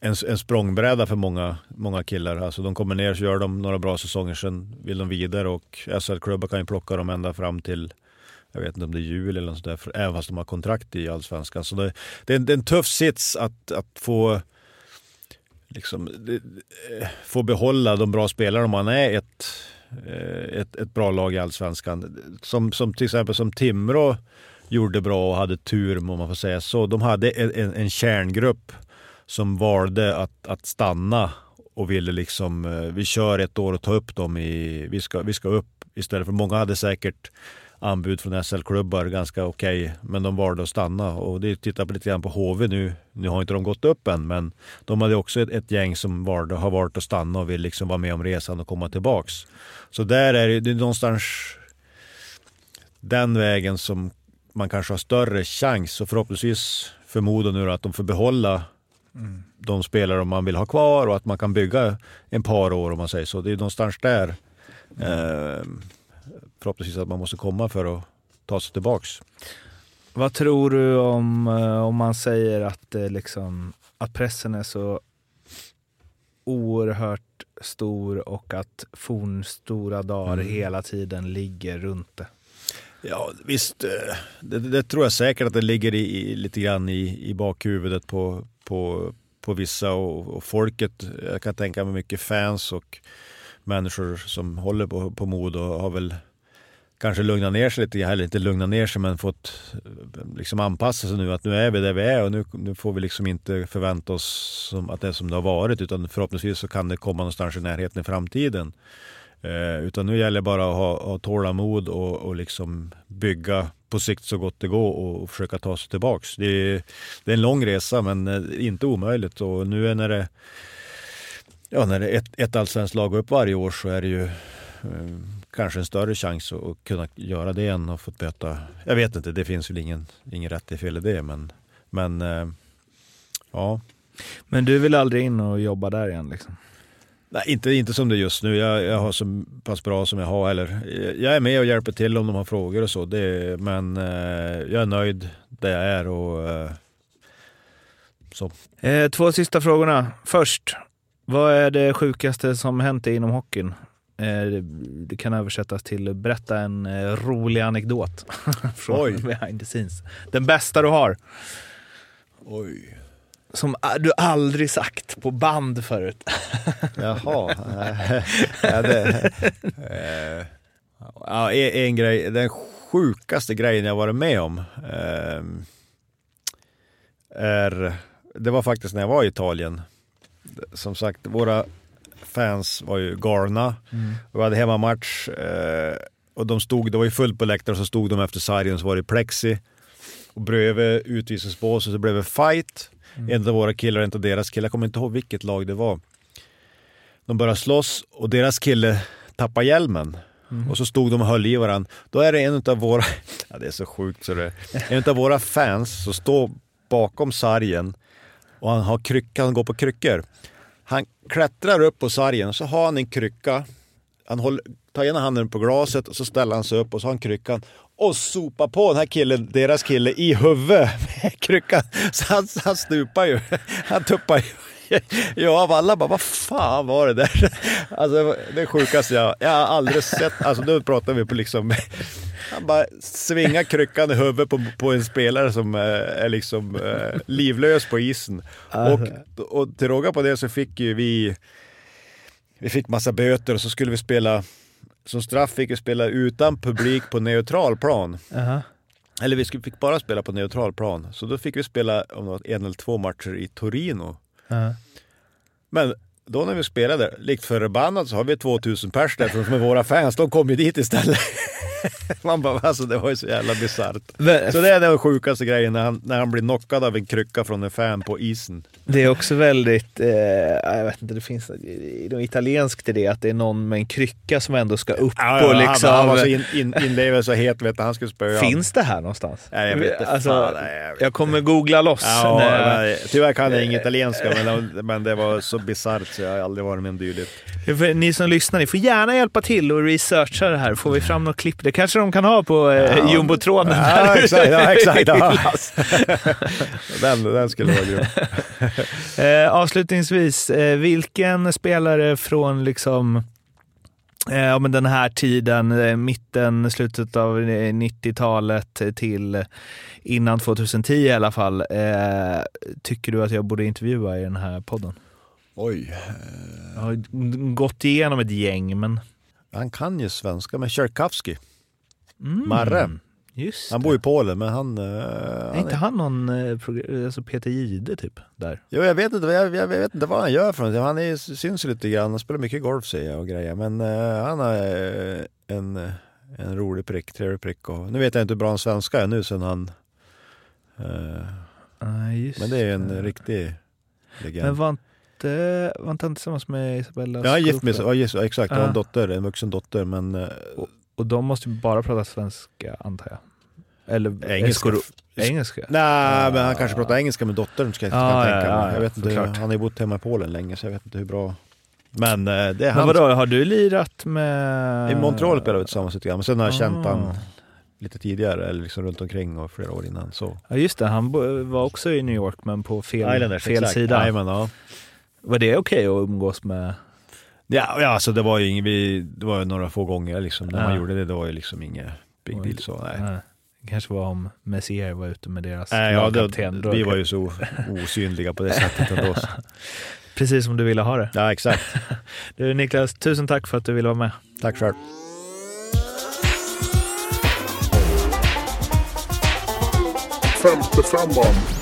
en, en språngbräda för många, många killar. Alltså de kommer ner så gör de några bra säsonger, sen vill de vidare och SL-klubbar kan ju plocka dem ända fram till jag vet inte om det är jul eller något sådär, även fast de har kontrakt i Allsvenskan. Så det, det, är en, det är en tuff sits att, att få liksom, eh, få behålla de bra spelarna om man är ett, eh, ett, ett bra lag i Allsvenskan. Som, som till exempel som Timrå gjorde bra och hade tur om man får säga så. De hade en, en kärngrupp som valde att, att stanna och ville liksom, eh, vi kör ett år och tar upp dem i, vi ska, vi ska upp istället för många hade säkert anbud från SL-klubbar ganska okej, okay, men de valde att stanna. Och det tittar på lite grann på HV nu. Nu har inte de gått upp än, men de hade också ett, ett gäng som valde, har valt att stanna och vill liksom vara med om resan och komma tillbaks. Så där är det, det är någonstans den vägen som man kanske har större chans och förhoppningsvis förmodar nu att de får behålla mm. de spelare man vill ha kvar och att man kan bygga en par år om man säger så. Det är någonstans där eh, förhoppningsvis att man måste komma för att ta sig tillbaks. Vad tror du om, eh, om man säger att, liksom, att pressen är så oerhört stor och att fornstora dagar mm. hela tiden ligger runt det? Ja visst, eh, det, det, tror jag säkert att det ligger i, lite grann i, i bakhuvudet på, på, på vissa och, och folket. Jag kan tänka mig mycket fans och människor som håller på, på mod och har väl kanske lugna ner sig lite, eller inte lugna ner sig men fått liksom anpassa sig nu att nu är vi där vi är och nu, nu får vi liksom inte förvänta oss som, att det är som det har varit utan förhoppningsvis så kan det komma någonstans i närheten i framtiden. Eh, utan nu gäller det bara att ha, ha tålamod och, och liksom bygga på sikt så gott det går och, och försöka ta sig tillbaks. Det är, det är en lång resa men eh, inte omöjligt och nu är när det Ja, när det är ett, ett allsvenskt lag upp varje år så är det ju eh, kanske en större chans att kunna göra det än att få böta. Jag vet inte, det finns väl ingen, ingen rätt i fel i det, men, men eh, ja. Men du vill aldrig in och jobba där igen liksom? Nej, inte, inte som det är just nu. Jag, jag har så pass bra som jag har. Eller, jag är med och hjälper till om de har frågor och så. Det, men eh, jag är nöjd där jag är. Och, eh, så. Två sista frågorna. Först, vad är det sjukaste som hänt inom hockeyn? Eh, det kan översättas till berätta en eh, rolig anekdot <laughs> från Oj. behind the scenes. Den bästa du har. Oj. Som du aldrig sagt på band förut. <laughs> Jaha. <laughs> ja, det, eh, ja, en grej, den sjukaste grejen jag varit med om eh, är, det var faktiskt när jag var i Italien. Som sagt, våra fans var ju galna. Mm. Vi hade hemmamatch eh, och de stod, det var ju fullt på läktaren, så stod de efter sargen så var det plexi. Och bredvid utvisningsbåset så blev det fight. Mm. En av våra killar och en av deras killar, jag kommer inte ihåg vilket lag det var. De började slåss och deras kille tappade hjälmen. Mm. Och så stod de och höll i varandra. Då är det en av våra, <laughs> ja det är så sjukt så det En av våra fans som står bakom sargen och han har krycka, han går på kryckor. Han klättrar upp på sargen och så har han en krycka. Han håller, tar ena handen på glaset och så ställer han sig upp och så har han kryckan och sopar på den här killen, deras kille, i huvudet med <laughs> kryckan. Så han, han stupar ju. Han tuppar ju. Ja, av alla bara, vad fan var det där? Alltså det sjukaste jag, jag har aldrig sett. Alltså nu pratar vi på liksom, han bara svingar kryckan i huvudet på, på en spelare som eh, är liksom eh, livlös på isen. Och, och till råga på det så fick ju vi, vi fick massa böter och så skulle vi spela, som straff fick vi spela utan publik på neutral plan. Aha. Eller vi fick bara spela på neutral plan. Så då fick vi spela om det var en eller två matcher i Torino. Aha. Men då när vi spelade, likt förbannat så har vi 2000 pers där som är våra fans. De kom ju dit istället. <laughs> <laughs> Man bara, alltså det var ju så jävla bisarrt. Så det är den sjukaste grejen när han, när han blir knockad av en krycka från en fan på isen. Det är också väldigt, eh, jag vet inte, det finns något italienskt i det, att det är någon med en krycka som ändå ska upp och liksom... Han, han var så in, in, inlevad så het, vet du, han skulle spöa. Finns det här någonstans? Nej, jag vet inte. alltså, Fan, nej, jag vet jag kommer googla loss. Ja, när- nej, tyvärr kan jag inget italienska, men, <laughs> men det var så bisarrt så jag har aldrig varit med om dylikt. Ni som lyssnar, ni får gärna hjälpa till och researcha det här. Får vi fram något klipp? Det kanske de kan ha på eh, Ja. jumbotronen. Ja, exakt, ja, exakt, <laughs> ja. <laughs> Den, den skulle vara grym. <laughs> Eh, avslutningsvis, eh, vilken spelare från liksom eh, ja, men den här tiden, eh, mitten, slutet av eh, 90-talet till innan 2010 i alla fall, eh, tycker du att jag borde intervjua i den här podden? Oj. Jag har gått igenom ett gäng, men... Han kan ju svenska, men Tjerkowski. Mm, Marre. Just Han det. bor i Polen, men han... eh, Är han inte han någon eh, alltså Peter Jihde typ? Där? Jo, jag vet inte, jag, jag vet inte vad han gör för någonting. Han är, syns lite grann, han spelar mycket golf säger jag och grejer. Men eh, han är en, en rolig prick, trevlig prick. Och, nu vet jag inte hur bra han svenska är nu sen han... eh, Nej, just men det är en riktig legend. Men var inte, var inte han tillsammans med Isabella Ja, han är gift med Scorupio? ja, exakt. Han har en Ja. dotter, en vuxen dotter. Men eh, Och de måste ju bara prata svenska, antar jag. Eller engelska. Engelska? Nej, men han kanske pratar engelska med dottern ska jag, Ja, ja, tänka ja, mig. Jag vet inte, han har ju bott hemma i Polen länge så jag vet inte hur bra. Men eh, det är Men han. vadå, har du lirat med... I Montreal spelade vi tillsammans lite grann, men sen har jag känt Ah. han lite tidigare, eller liksom runt omkring och flera år innan. Så. Ja just det, han var också i New York men på fel, Islanders, fel exakt. sida. Jajamän, ja. Var det okej att umgås med? Ja, ja, alltså det var ju inget, vi, det var ju några få gånger liksom. När man Ja. gjorde det, det var ju liksom inget big deal så. Nej. Nej. Det kanske var om Messier var ute med deras Nej, ja, det, vi var ju så osynliga på det sättet ändå. <laughs> Precis som du ville ha det. Ja, exakt. <laughs> Du Niklas, tusen tack för att du ville vara med. Tack själv. Femte femman.